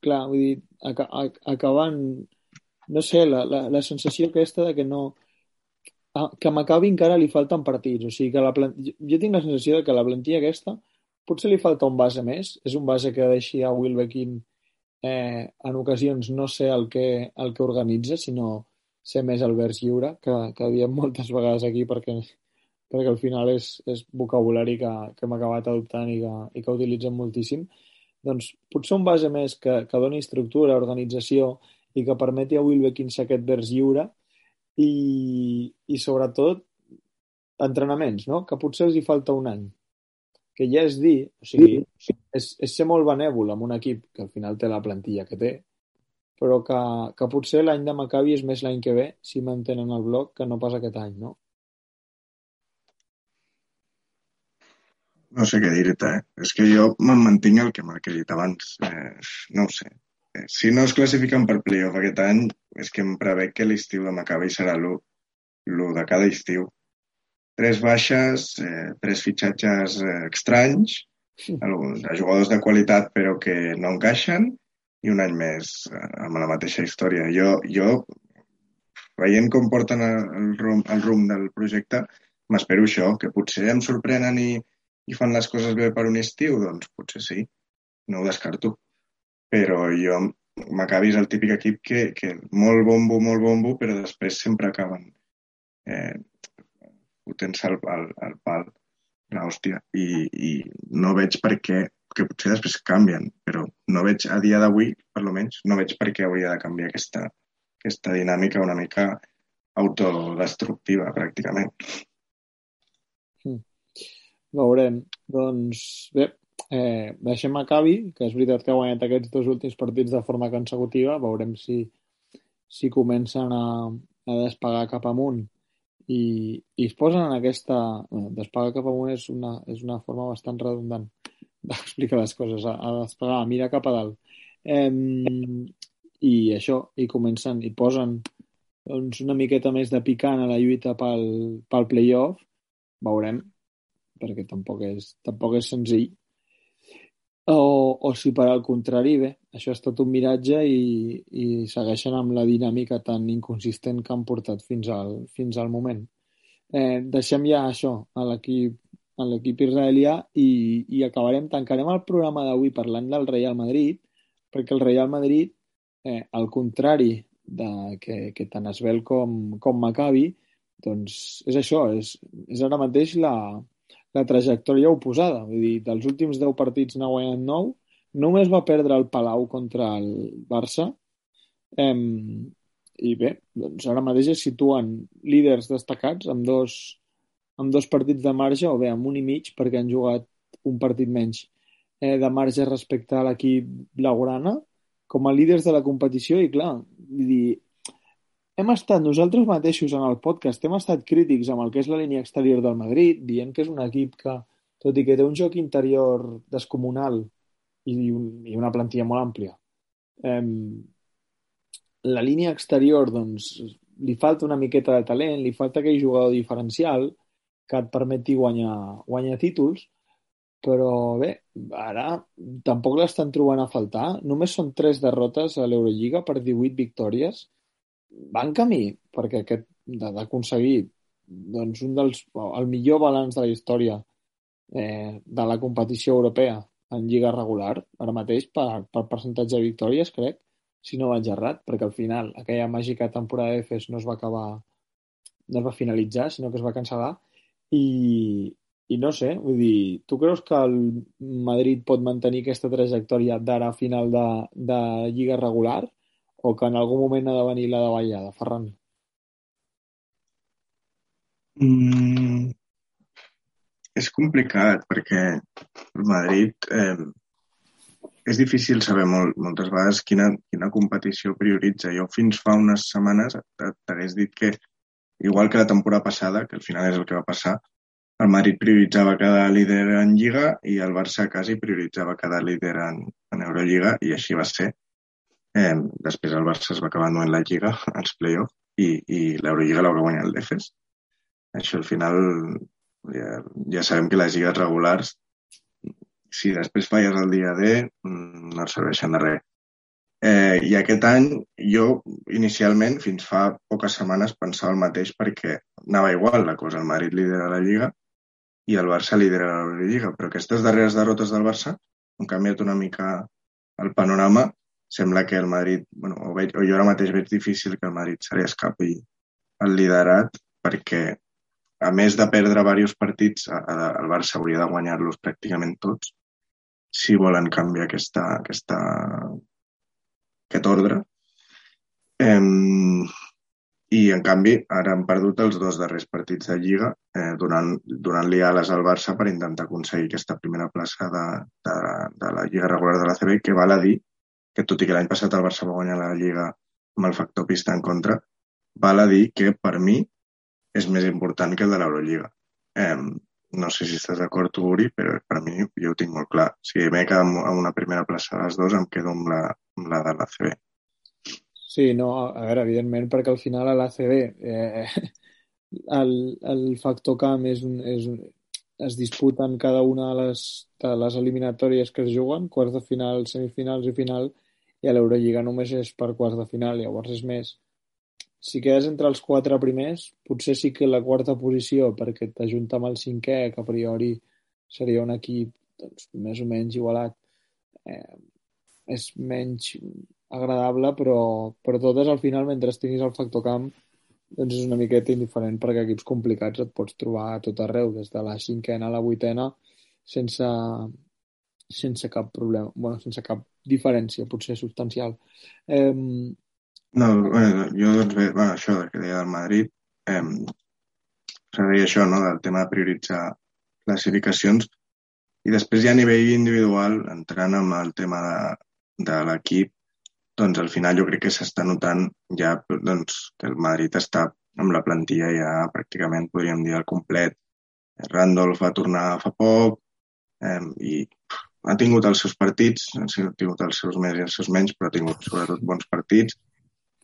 Clar, vull dir, ac acabant... No sé, la, la, la sensació aquesta de que no que a encara li falten partits. O sigui que la plant... jo tinc la sensació de que la plantilla aquesta potser li falta un base més. És un base que deixi a Wilbekin eh, en ocasions no ser el que, el que organitza, sinó ser més el vers lliure, que, que diem moltes vegades aquí perquè, perquè al final és, és vocabulari que, que hem acabat adoptant i que, i que utilitzem moltíssim. Doncs potser un base més que, que doni estructura, organització i que permeti a Wilbekin ser aquest vers lliure i, i sobretot entrenaments, no? que potser els hi falta un any. Que ja és dir, o sigui, és, és ser molt benèvol amb un equip que al final té la plantilla que té, però que, que potser l'any de Maccabi és més l'any que ve si mantenen el bloc que no pas aquest any, no? No sé què dir-te, eh? És que jo me'n mantinc el que m'ha dit abans. Eh, no ho sé. Si no es classifiquen per playoff aquest any, és que em prevec que l'estiu de Maccabi serà l'1 de cada estiu. Tres baixes, eh, tres fitxatges eh, estranys, alguns, de jugadors de qualitat però que no encaixen, i un any més eh, amb la mateixa història. Jo, jo veient com porten el, rum, el rum del projecte, m'espero això, que potser em sorprenen i, i fan les coses bé per un estiu, doncs potser sí, no ho descarto però jo Maccabi és el típic equip que, que molt bombo, molt bombo, però després sempre acaben eh, fotent-se al, al, al pal l'hòstia. I, I no veig per què, que potser després canvien, però no veig a dia d'avui, per lo menys, no veig per què hauria de canviar aquesta, aquesta dinàmica una mica autodestructiva, pràcticament. Mm. Veurem. Doncs bé, Eh, deixem Maccabi, que és veritat que ha guanyat aquests dos últims partits de forma consecutiva. Veurem si, si comencen a, a despegar cap amunt i, i es posen en aquesta... Bueno, despegar cap amunt és una, és una forma bastant redundant d'explicar les coses, a, a despegar, a mirar cap a dalt. Eh, I això, i comencen, i posen doncs, una miqueta més de picant a la lluita pel, pel playoff, veurem, perquè tampoc és, tampoc és senzill, o, o si per al contrari, bé, això ha estat un miratge i, i segueixen amb la dinàmica tan inconsistent que han portat fins al, fins al moment. Eh, deixem ja això a l'equip a l'equip israelià i, i acabarem, tancarem el programa d'avui parlant del Real Madrid, perquè el Real Madrid, eh, al contrari de que, que tant Esbel com, com Maccabi, doncs és això, és, és ara mateix la, la trajectòria oposada. Vull dir, dels últims 10 partits n'ha guanyat 9, només va perdre el Palau contra el Barça. Em, I bé, doncs ara mateix es situen líders destacats amb dos, amb dos partits de marge, o bé amb un i mig, perquè han jugat un partit menys eh, de marge respecte a l'equip blaugrana, com a líders de la competició, i clar, vull dir, hem estat nosaltres mateixos en el podcast, hem estat crítics amb el que és la línia exterior del Madrid, dient que és un equip que, tot i que té un joc interior descomunal i, un, i una plantilla molt àmplia, eh, la línia exterior doncs, li falta una miqueta de talent, li falta aquell jugador diferencial que et permeti guanyar, guanyar títols, però bé, ara tampoc l'estan trobant a faltar. Només són 3 derrotes a l'Eurolliga per 18 victòries. Van camí perquè aquest d'aconseguir doncs, un dels, el millor balanç de la història eh, de la competició europea en lliga regular, ara mateix, per, per percentatge de victòries, crec, si no vaig errat, perquè al final aquella màgica temporada d'EFES no es va acabar, no es va finalitzar, sinó que es va cancel·lar, i, i no sé, vull dir, tu creus que el Madrid pot mantenir aquesta trajectòria d'ara a final de, de lliga regular o que en algun moment ha de venir la davallada, Ferran? Mm, és complicat perquè el Madrid eh, és difícil saber molt, moltes vegades quina, quina competició prioritza. Jo fins fa unes setmanes t'hagués dit que, igual que la temporada passada, que al final és el que va passar, el Madrid prioritzava cada líder en Lliga i el Barça quasi prioritzava cada líder en, en Eurolliga i així va ser. Eh, després el Barça es va acabar en la Lliga, als play-off, i, i l'Eurolliga la va guanyar el Defes. Això al final ja, ja sabem que les lligues regulars si després falles el dia D mm, no serveixen de res. Eh, I aquest any jo inicialment, fins fa poques setmanes, pensava el mateix perquè anava igual la cosa. El Madrid lidera la Lliga i el Barça lidera la Lliga, però aquestes darreres derrotes del Barça han canviat una mica el panorama. Sembla que el Madrid, bueno, o, veig, o jo ara mateix veig difícil que el Madrid se li escapi el liderat perquè a més de perdre diversos partits, el Barça hauria de guanyar-los pràcticament tots si volen canviar aquesta, aquesta, aquest ordre. Eh, i, en canvi, ara han perdut els dos darrers partits de Lliga, eh, donant, donant-li ales al Barça per intentar aconseguir aquesta primera plaça de, de, de la Lliga regular de la CB, que val a dir que, tot i que l'any passat el Barça va guanyar la Lliga amb el factor pista en contra, val a dir que, per mi, és més important que el de l'Eurolliga. Eh, no sé si estàs d'acord Uri, però per mi jo ho tinc molt clar. Si m'he quedat amb una primera plaça de les dues, em quedo amb la, amb la de la CB. Sí, no, a veure, evidentment, perquè al final a l'ACB eh, el, el factor camp és un, és un, es disputen cada una de les, de les eliminatòries que es juguen, quarts de final, semifinals i final, i a l'Eurolliga només és per quarts de final, llavors és més. Si quedes entre els quatre primers, potser sí que la quarta posició, perquè t'ajunta amb el cinquè, que a priori seria un equip doncs, més o menys igualat, eh, és menys agradable, però, però totes al final, mentre tinguis el factor camp, doncs és una miqueta indiferent perquè equips complicats et pots trobar a tot arreu, des de la cinquena a la vuitena, sense, sense cap problema, bueno, sense cap diferència, potser substancial. Eh... No, bueno, jo doncs bé, bueno, això que deia del Madrid, eh, seria això, no?, del tema de prioritzar classificacions, i després ja a nivell individual, entrant amb el tema de, de l'equip, doncs al final jo crec que s'està notant ja doncs, que el Madrid està amb la plantilla ja pràcticament, podríem dir, al complet. Randolph va tornar fa poc eh, i ha tingut els seus partits, ha tingut els seus més i els seus menys, però ha tingut sobretot bons partits.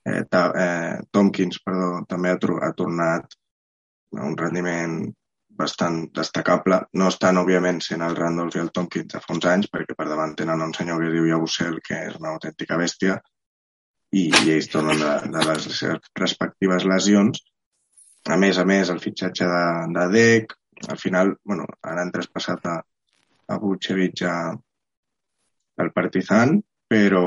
Eh, ta, eh, Tompkins, perdó, també ha, ha tornat a un rendiment bastant destacable. No estan, òbviament, sent el Randolph i el Tompkins de fa uns anys, perquè per davant tenen un senyor que diu Yabusel, que és una autèntica bèstia, i, i ells tornen de, de les seves respectives lesions. A més a més, el fitxatge de, de Dec, al final, bueno, han traspassat a, a Vucevic a, al Partizan, però,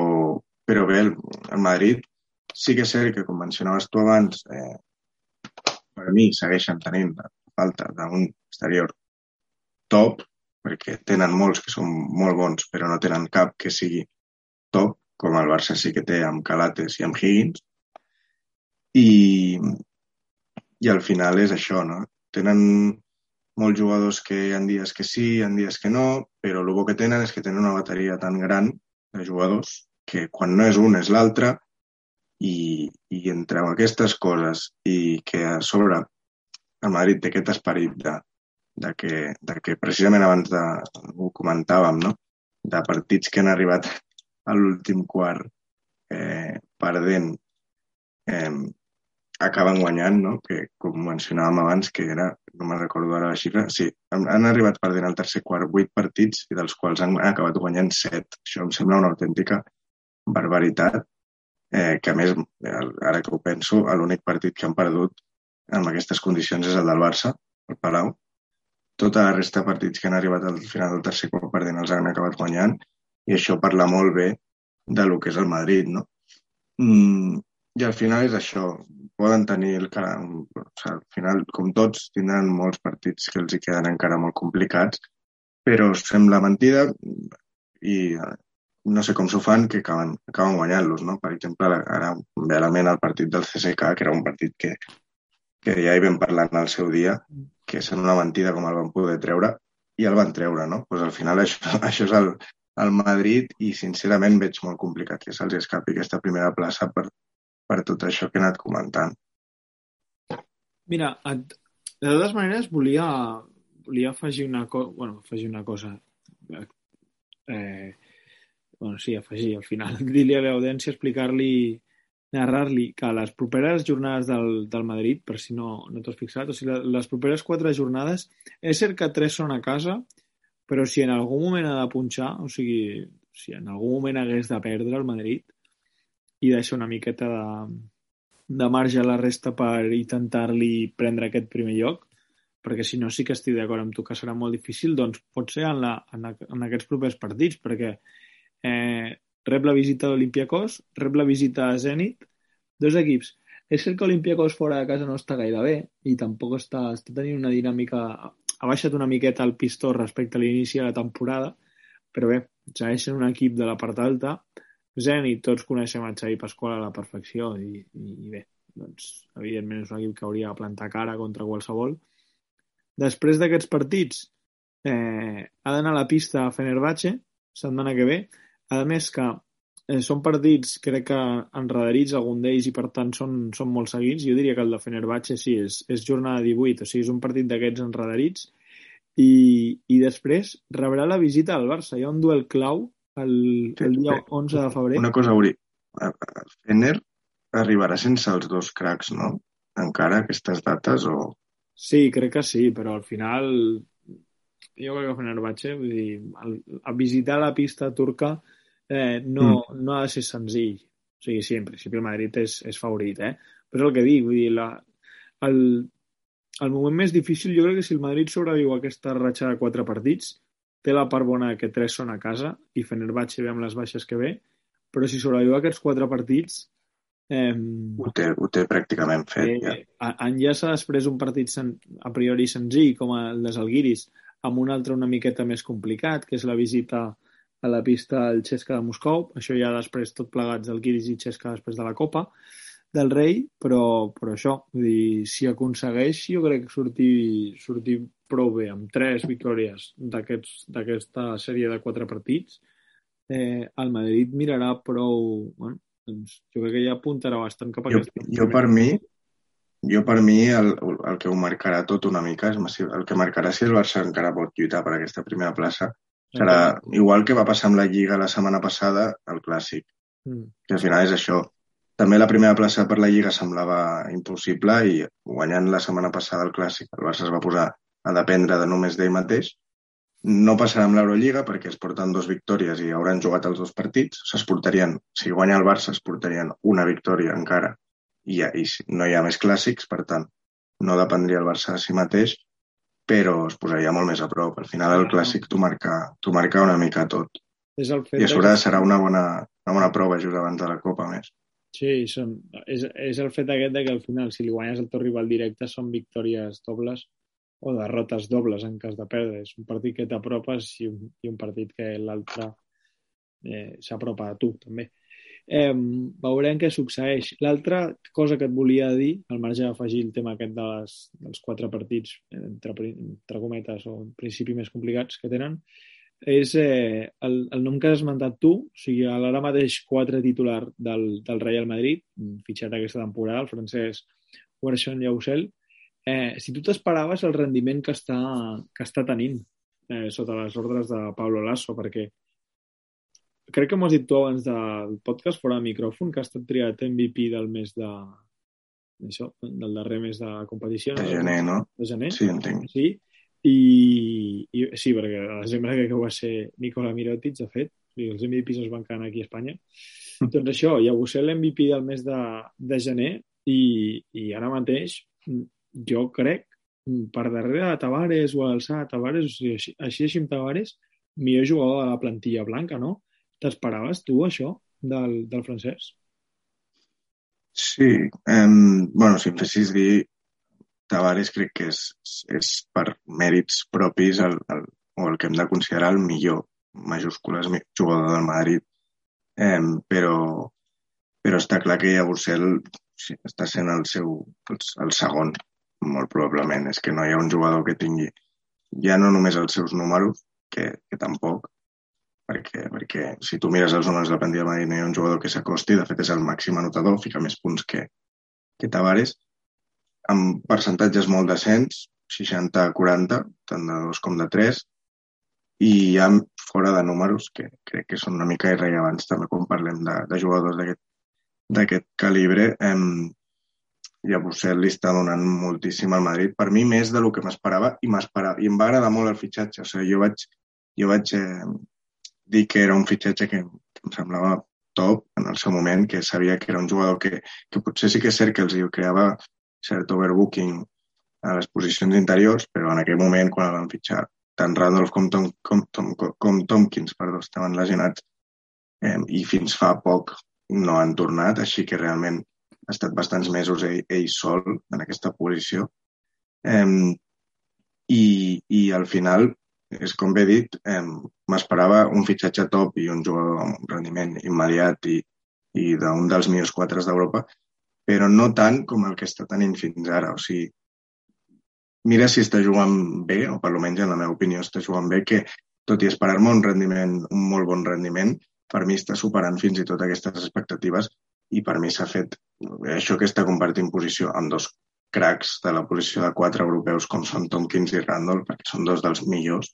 però bé, el, el Madrid sí que és cert que, com mencionaves tu abans, eh, per mi segueixen tenint falta d'un exterior top, perquè tenen molts que són molt bons, però no tenen cap que sigui top, com el Barça sí que té amb Calates i amb Higgins. I, i al final és això, no? Tenen molts jugadors que hi ha dies que sí, hi ha dies que no, però el bo que tenen és que tenen una bateria tan gran de jugadors que quan no és un és l'altre i, i entre aquestes coses i que a sobre el Madrid té aquest esperit de, de, que, de que precisament abans de, ho comentàvem, no? de partits que han arribat a l'últim quart eh, perdent, eh, acaben guanyant, no? que com mencionàvem abans, que era, no me'n recordo ara la xifra, sí, han, han arribat perdent el tercer quart vuit partits i dels quals han acabat guanyant set. Això em sembla una autèntica barbaritat, eh, que a més, ara que ho penso, l'únic partit que han perdut en aquestes condicions és el del Barça, el Palau. Tota la resta de partits que han arribat al final del tercer quart perdent els han acabat guanyant i això parla molt bé de lo que és el Madrid, no? Mm, I al final és això, poden tenir el cara... O sigui, al final, com tots, tindran molts partits que els hi queden encara molt complicats, però sembla mentida i eh, no sé com s'ho fan, que acaben, acaben guanyant-los, no? Per exemple, ara ve a la ment el partit del CSK, que era un partit que, que ja hi vam parlar al seu dia, que sent una mentida com el van poder treure, i el van treure, no? Pues al final això, això és el, el Madrid i sincerament veig molt complicat que se'ls escapi aquesta primera plaça per, per tot això que he anat comentant. Mira, et, de totes maneres volia, volia afegir una cosa, bueno, afegir una cosa. Eh, bueno, sí, afegir, al final, dir-li a l'audiència, explicar-li, narrar-li que les properes jornades del, del Madrid, per si no, no t'has fixat, o sigui, les properes quatre jornades, és cert que tres són a casa, però si en algun moment ha de punxar, o sigui, si en algun moment hagués de perdre el Madrid, i deixar una miqueta de, de marge a la resta per intentar-li prendre aquest primer lloc, perquè si no sí que estic d'acord amb tu que serà molt difícil, doncs pot ser en, la, en, en aquests propers partits, perquè eh, rep la visita d'Olimpiakos, rep la visita a Zenit, dos equips. És cert que Olimpiakos fora de casa no està gaire bé i tampoc està, està tenint una dinàmica... Ha baixat una miqueta el pistó respecte a l'inici de la temporada, però bé, segueix sent un equip de la part alta Zenit, tots coneixem a Xavi Pasqual a la perfecció i, i, i bé, doncs, evidentment és un equip que hauria de plantar cara contra qualsevol. Després d'aquests partits, eh, ha d'anar a la pista a Fenerbahce, setmana que ve. A més que eh, són partits, crec que enredarits algun d'ells i per tant són, són molt seguits. Jo diria que el de Fenerbahce sí, és, és jornada 18, o sigui, és un partit d'aquests enredarits. I, I després rebrà la visita al Barça. Hi ha un duel clau el, el dia 11 de febrer. Una cosa, Uri. Fener arribarà sense els dos cracs, no? Encara aquestes dates o... Sí, crec que sí, però al final jo crec que Fenerbahce, vull dir, el, a visitar la pista turca eh, no, mm. no ha de ser senzill. O sigui, sí, en principi el Madrid és, és favorit, eh? Però és el que dic, vull dir, la, el, el moment més difícil jo crec que si el Madrid sobreviu a aquesta ratxa de quatre partits té la part bona que tres són a casa i Fenerbahce ve amb les baixes que ve, però si sobreviu aquests quatre partits... Eh, ho, té, ho té pràcticament fet, eh, ja. Enllaça després un partit sen, a priori senzill, com el de Zalgiris, amb un altre una miqueta més complicat, que és la visita a la pista al Xesca de Moscou. Això ja després tot plegats del Guiris i Xesca després de la Copa del Rei, però, però això, vull dir, si aconsegueix, jo crec que sortir, sortir prou bé, amb tres victòries d'aquesta sèrie de quatre partits, eh, el Madrid mirarà prou... Bueno, doncs jo crec que ja apuntarà bastant cap a jo, aquesta... Jo per mi, jo per mi el, el que ho marcarà tot una mica és. El que marcarà si el Barça encara pot lluitar per aquesta primera plaça serà igual que va passar amb la Lliga la setmana passada, el Clàssic. Mm. Que al final és això. També la primera plaça per la Lliga semblava impossible i guanyant la setmana passada el Clàssic, el Barça es va posar a dependre de només d'ell mateix. No passarà amb l'Eurolliga perquè es porten dos victòries i hauran jugat els dos partits. S'es portarien, si guanya el Barça, es portarien una victòria encara i, ja, i no hi ha més clàssics, per tant, no dependria el Barça de si mateix, però es posaria molt més a prop. Al final el clàssic t'ho marca, marca una mica tot. És el fet I a sobre que... serà una bona, una bona prova just abans de la Copa, més. Sí, són, és, és el fet aquest de que al final, si li guanyes el teu rival directe, són victòries dobles o derrotes dobles en cas de perdre. És un partit que t'apropes i, un, i un partit que l'altre eh, s'apropa a tu, també. Eh, veurem què succeeix. L'altra cosa que et volia dir, al marge d'afegir el tema aquest de les, dels quatre partits, entre, entre cometes, o en principi més complicats que tenen, és eh, el, el nom que has esmentat tu, o sigui, l'ara mateix quatre titular del, del Real Madrid, fitxat aquesta temporada, el francès Werson Llausel, Eh, si tu t'esperaves el rendiment que està, que està tenint eh, sota les ordres de Pablo Lasso, perquè crec que m'ho has dit tu abans del podcast fora de micròfon, que ha estat triat MVP del mes de, això, del darrer mes de competició. De gener, no? De gener. Sí, entenc. Sí, i, i sí, perquè a desembre crec que va ser Nicola Mirotic, de fet, i els MVPs es van quedar aquí a Espanya. Mm. Doncs això, ja va ser l'MVP del mes de, de gener i, i ara mateix jo crec per darrere de Tavares o a l'alçada de Tavares, o sigui, així, així, així amb Tavares, millor jugador de la plantilla blanca, no? T'esperaves tu això del, del francès? Sí, um, bueno, si em fessis dir Tavares crec que és, és per mèrits propis el, el, o el que hem de considerar el millor majúscules jugador del Madrid eh, però, però està clar que Jabursel sí, està sent el seu el, el segon molt probablement. És que no hi ha un jugador que tingui ja no només els seus números, que, que tampoc, perquè, perquè si tu mires els números de la plantilla de Madrid no hi ha un jugador que s'acosti, de fet és el màxim anotador, fica més punts que, que Tavares, amb percentatges molt decents, 60-40, tant de dos com de tres, i ja fora de números, que crec que són una mica irrellevants també quan parlem de, de jugadors d'aquest calibre, em, Bussel li està donant moltíssim al Madrid. Per mi, més del que m'esperava, i m'esperava. I em va agradar molt el fitxatge. O sigui, jo vaig, jo vaig eh, dir que era un fitxatge que, em semblava top en el seu moment, que sabia que era un jugador que, que potser sí que és cert que els creava cert overbooking a les posicions interiors, però en aquell moment, quan el van fitxar, tant Randolph com, Tom, com, Tom, com Tompkins perdó, estaven lesionats eh, i fins fa poc no han tornat, així que realment ha estat bastants mesos ell, ell sol en aquesta posició. Eh, i, I al final, és com bé dit, eh, m'esperava un fitxatge top i un jugador amb rendiment immediat i, i d'un dels millors quatres d'Europa, però no tant com el que està tenint fins ara. O sigui, mira si està jugant bé, o per almenys en la meva opinió està jugant bé, que tot i esperar-me un rendiment, un molt bon rendiment, per mi està superant fins i tot aquestes expectatives i per mi s'ha fet això que està compartint posició amb dos cracs de la posició de quatre europeus com són Tompkins i Randall, perquè són dos dels millors,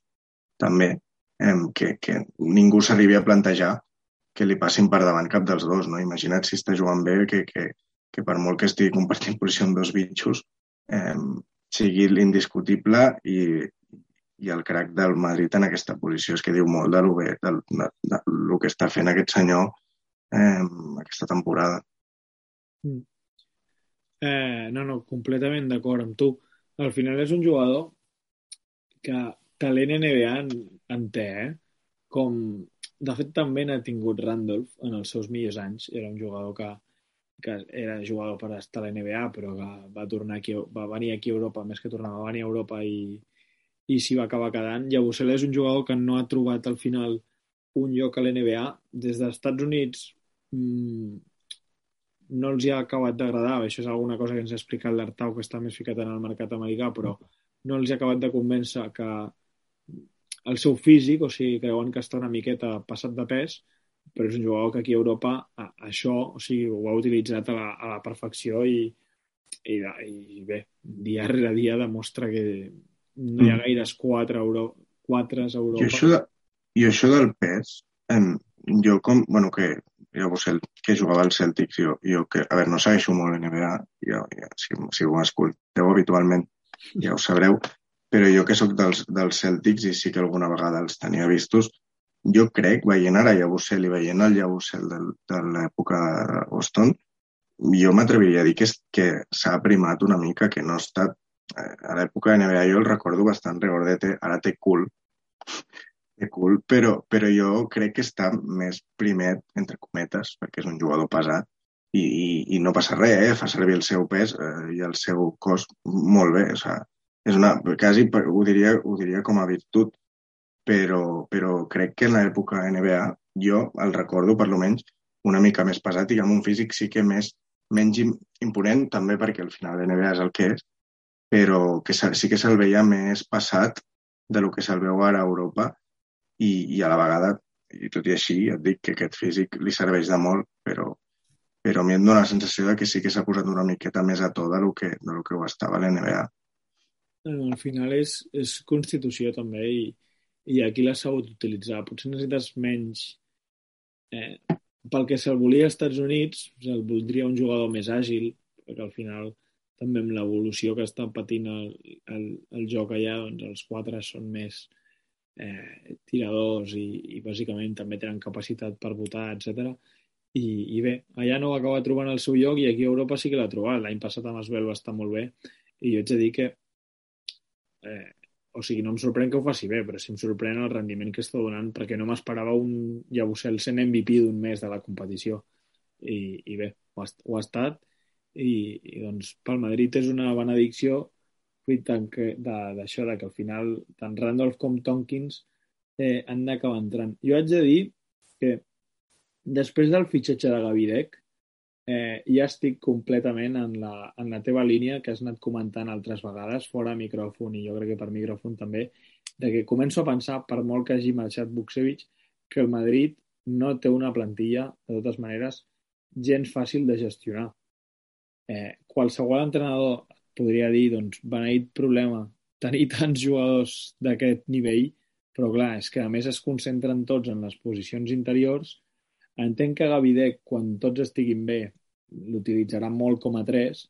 també, eh, que, que ningú s'arribi a plantejar que li passin per davant cap dels dos. No? Imagina't si està jugant bé, que, que, que per molt que estigui compartint posició amb dos bitxos, eh, sigui l'indiscutible i, i el crac del Madrid en aquesta posició. És que diu molt de lo, bé, de, de, de, lo que està fent aquest senyor eh, aquesta temporada. Mm. Eh, no, no, completament d'acord amb tu. Al final és un jugador que talent NBA en, en té, eh? Com, de fet, també n'ha tingut Randolph en els seus millors anys. Era un jugador que, que era jugador per estar a la NBA, però que va, tornar aquí, va venir aquí a Europa, més que tornar, va venir a Europa i, i s'hi va acabar quedant. Llabusel és un jugador que no ha trobat al final un lloc a l'NBA. Des dels Estats Units mmm, no els hi ha acabat d'agradar. Això és alguna cosa que ens ha explicat l'Artau, que està més ficat en el mercat americà, però no els ha acabat de convèncer que el seu físic, o sigui, creuen que està una miqueta passat de pes, però és un jugador que aquí a Europa a, això o sigui, ho ha utilitzat a la, a la perfecció i, i, i bé, dia rere dia demostra que no hi ha mm. gaires quatre, Euro, quatre a Europa. I això, de, i això del pes, em, jo com, bueno, que ja vos el, que jugava al Celtics, jo, jo que, a veure, no segueixo molt NBA, jo, jo, si, si ho escolteu habitualment ja ho sabreu, però jo que sóc dels, dels Celtics i sí que alguna vegada els tenia vistos, jo crec, veient ara Yabusel i veient el Yabusel de, de l'època Boston, jo m'atreviria a dir que, que s'ha primat una mica, que no ha estat... Eh, a l'època de NBA jo el recordo bastant regordete, ara té cool, té cool, però, però jo crec que està més primet, entre cometes, perquè és un jugador pesat, i, i, i no passa res, eh? fa servir el seu pes eh, i el seu cos molt bé, o sigui, és una, quasi ho diria, ho diria com a virtut, però, però crec que en l'època NBA jo el recordo, per lo menys, una mica més pesat i amb un físic sí que més menys imponent, també perquè al final l'NBA és el que és, però que sí que se'l veia més passat de lo que se'l veu ara a Europa i, i a la vegada, i tot i així, et dic que aquest físic li serveix de molt, però, però a mi em dóna la sensació de que sí que s'ha posat una miqueta més a to de lo que, de lo que ho estava l'NBA. Al final és, és constitució també i, i aquí l'ha sabut utilitzar. Potser necessites menys... Eh, pel que se'l volia als Estats Units, se'l voldria un jugador més àgil, perquè al final també amb l'evolució que està patint el, el, el joc allà, doncs els quatre són més eh, tiradors i, i bàsicament també tenen capacitat per votar, etc. I, I bé, allà no va acabar trobant el seu lloc i aquí a Europa sí que l'ha trobat. L'any passat amb Esbel va estar molt bé i jo haig de dir que eh, o sigui, no em sorprèn que ho faci bé, però sí em sorprèn el rendiment que està donant perquè no m'esperava un Llabusel sent MVP d'un mes de la competició. I, i bé, ho ha, ho ha estat i, i doncs pel Madrid és una benedicció fruit d'això, que al final tant Randolph com Tompkins eh, han d'acabar entrant. Jo haig de dir que després del fitxatge de Gavidec eh, ja estic completament en la, en la teva línia que has anat comentant altres vegades, fora micròfon i jo crec que per micròfon també, de que començo a pensar, per molt que hagi marxat Buksevich, que el Madrid no té una plantilla, de totes maneres, gens fàcil de gestionar. Eh, qualsevol entrenador podria dir, doncs, beneït problema tenir tants jugadors d'aquest nivell, però clar, és que a més es concentren tots en les posicions interiors Entenc que Gavidec, quan tots estiguin bé, l'utilitzarà molt com a 3,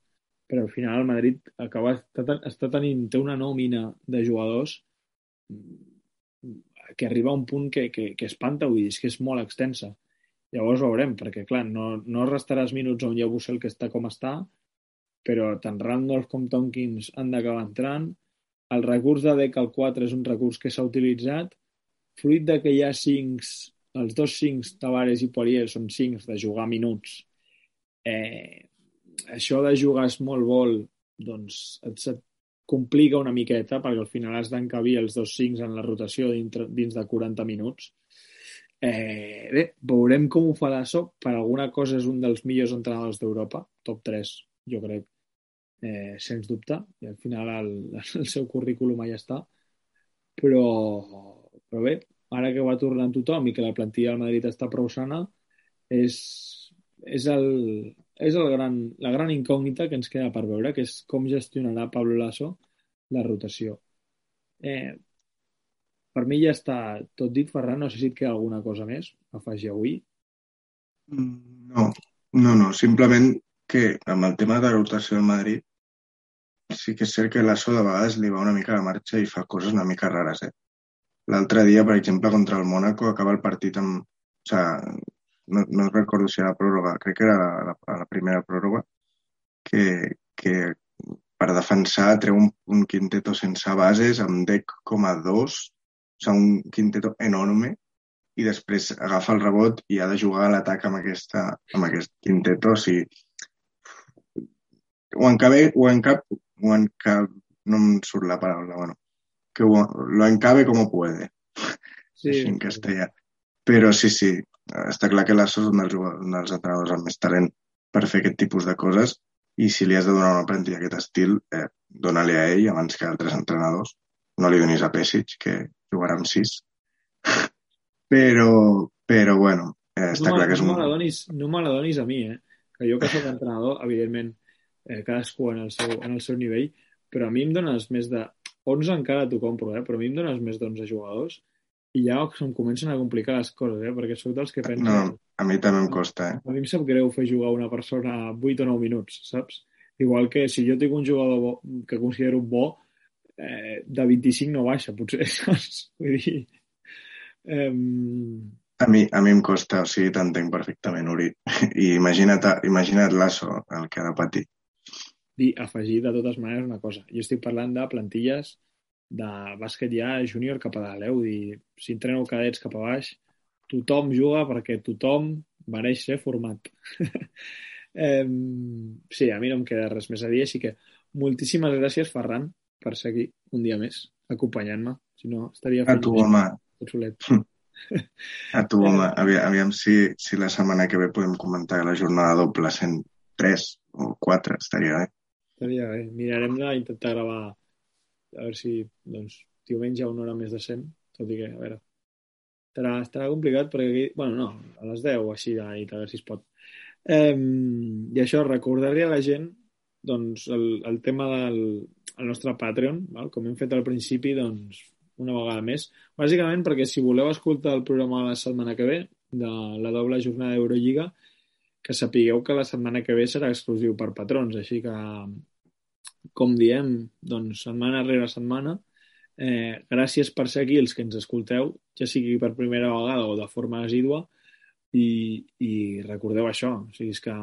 però al final el Madrid acaba, està, està tenint, té una nòmina de jugadors que arriba a un punt que, que, que espanta, vull dir, és que és molt extensa. Llavors veurem, perquè clar, no, no restaràs minuts a un Llabusel que està com està, però tant Randolph com Tompkins han d'acabar entrant. El recurs de Deca al 4 és un recurs que s'ha utilitzat, fruit de que hi ha 5 els dos cincs, Tavares i Poirier, són cincs de jugar minuts. Eh, això de jugar small ball, doncs et, et complica una miqueta perquè al final has d'encabir els dos cincs en la rotació dintre, dins de 40 minuts. Eh, bé, veurem com ho fa l'ASO. Per alguna cosa és un dels millors entrenadors d'Europa, top 3, jo crec, eh, sens dubte. I al final el, el seu currículum allà està. Però, però bé, ara que va tornant tothom i que la plantilla del Madrid està prou sana, és, és, el, és el gran, la gran incògnita que ens queda per veure, que és com gestionarà Pablo Lasso la rotació. Eh, per mi ja està tot dit, Ferran. No sé si et queda alguna cosa més a afegir avui. No, no, no. Simplement que amb el tema de la rotació del Madrid sí que és cert que l'Asso de vegades li va una mica a marxa i fa coses una mica rares, eh? L'altre dia, per exemple, contra el Mónaco, acaba el partit amb... O sigui, no, no recordo si era la pròrroga, crec que era la, la, la primera pròrroga, que, que per defensar treu un, un quinteto sense bases, amb deck com a dos, o sigui, un quinteto enorme, i després agafa el rebot i ha de jugar a l'atac amb, aquesta, amb aquest quinteto. O sigui, o en cabe, o en cap, o en cap, no em surt la paraula, bueno, que lo encabe como puede, sí. així en castellà. Però sí, sí, està clar que l'Asso és un dels, un dels entrenadors amb més talent per fer aquest tipus de coses i si li has de donar una plantilla d'aquest estil, eh, dona-li a ell abans que a altres entrenadors. No li donis a Pesic, que jugarà amb sis. però, però bueno, eh, està no, clar que és no un... Me donis, no me la donis a mi, eh? Que jo que soc entrenador, evidentment, eh, cadascú en el, seu, en el seu nivell, però a mi em dones més de 11 encara t'ho compro, eh? però a mi em dones més d'11 jugadors i ja se'm comencen a complicar les coses, eh? perquè sóc dels que pensen... No, a mi també em costa, eh? A mi em sap greu fer jugar una persona 8 o 9 minuts, saps? Igual que si jo tinc un jugador bo, que considero bo, eh, de 25 no baixa, potser, saps? Vull dir... Eh... A mi, a mi em costa, o sigui, t'entenc perfectament, Uri. I imagina't, imagina't l'Asso, el que ha de patir dir, afegir de totes maneres una cosa. Jo estic parlant de plantilles de bàsquet ja júnior cap a dalt, eh? Vull dir, si entreneu cadets cap a baix, tothom juga perquè tothom mereix ser format. eh, sí, a mi no em queda res més a dir, així que moltíssimes gràcies, Ferran, per seguir un dia més acompanyant-me. Si no, estaria. A tu, home. Solet. A tu, home. Aviam, aviam si, si la setmana que ve podem comentar la jornada doble sent 3 o 4, estaria bé. Estaria bé. Mirarem d'intentar gravar a veure si, doncs, diumenge una hora més decent, tot i que, a veure, estarà, estarà complicat perquè aquí, bueno, no, a les 10 o així de nit, a veure si es pot. Eh, I això, recordar-li a la gent doncs, el, el tema del el nostre Patreon, val? com hem fet al principi, doncs, una vegada més. Bàsicament perquè si voleu escoltar el programa la setmana que ve, de la doble jornada d'Eurolliga, que sapigueu que la setmana que ve serà exclusiu per patrons, així que, com diem, doncs setmana rere setmana, eh, gràcies per ser aquí els que ens escolteu, ja sigui per primera vegada o de forma asidua, i, i recordeu això, o sigui, és que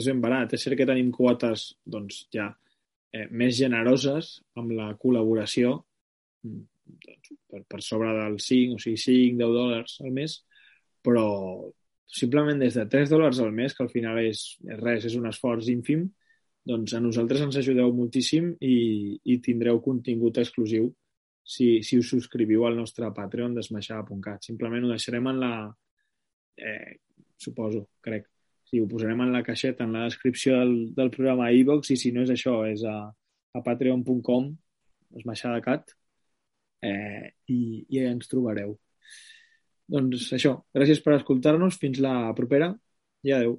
és ben barat. És cert que tenim quotes doncs, ja eh, més generoses amb la col·laboració doncs, per, per sobre dels 5, o sigui, 5, 10 dòlars al mes, però simplement des de 3 dòlars al mes, que al final és, és res, és un esforç ínfim, doncs a nosaltres ens ajudeu moltíssim i, i tindreu contingut exclusiu si, si us subscriviu al nostre Patreon d'esmaixada.cat. Simplement ho deixarem en la, eh, suposo, crec. Sí, ho posarem en la caixeta, en la descripció del, del programa iVox, i si no és això, és a, a patreon.com, esmaixadacat, eh, i, i ens trobareu. Doncs això, gràcies per escoltar-nos, fins la propera i adeu.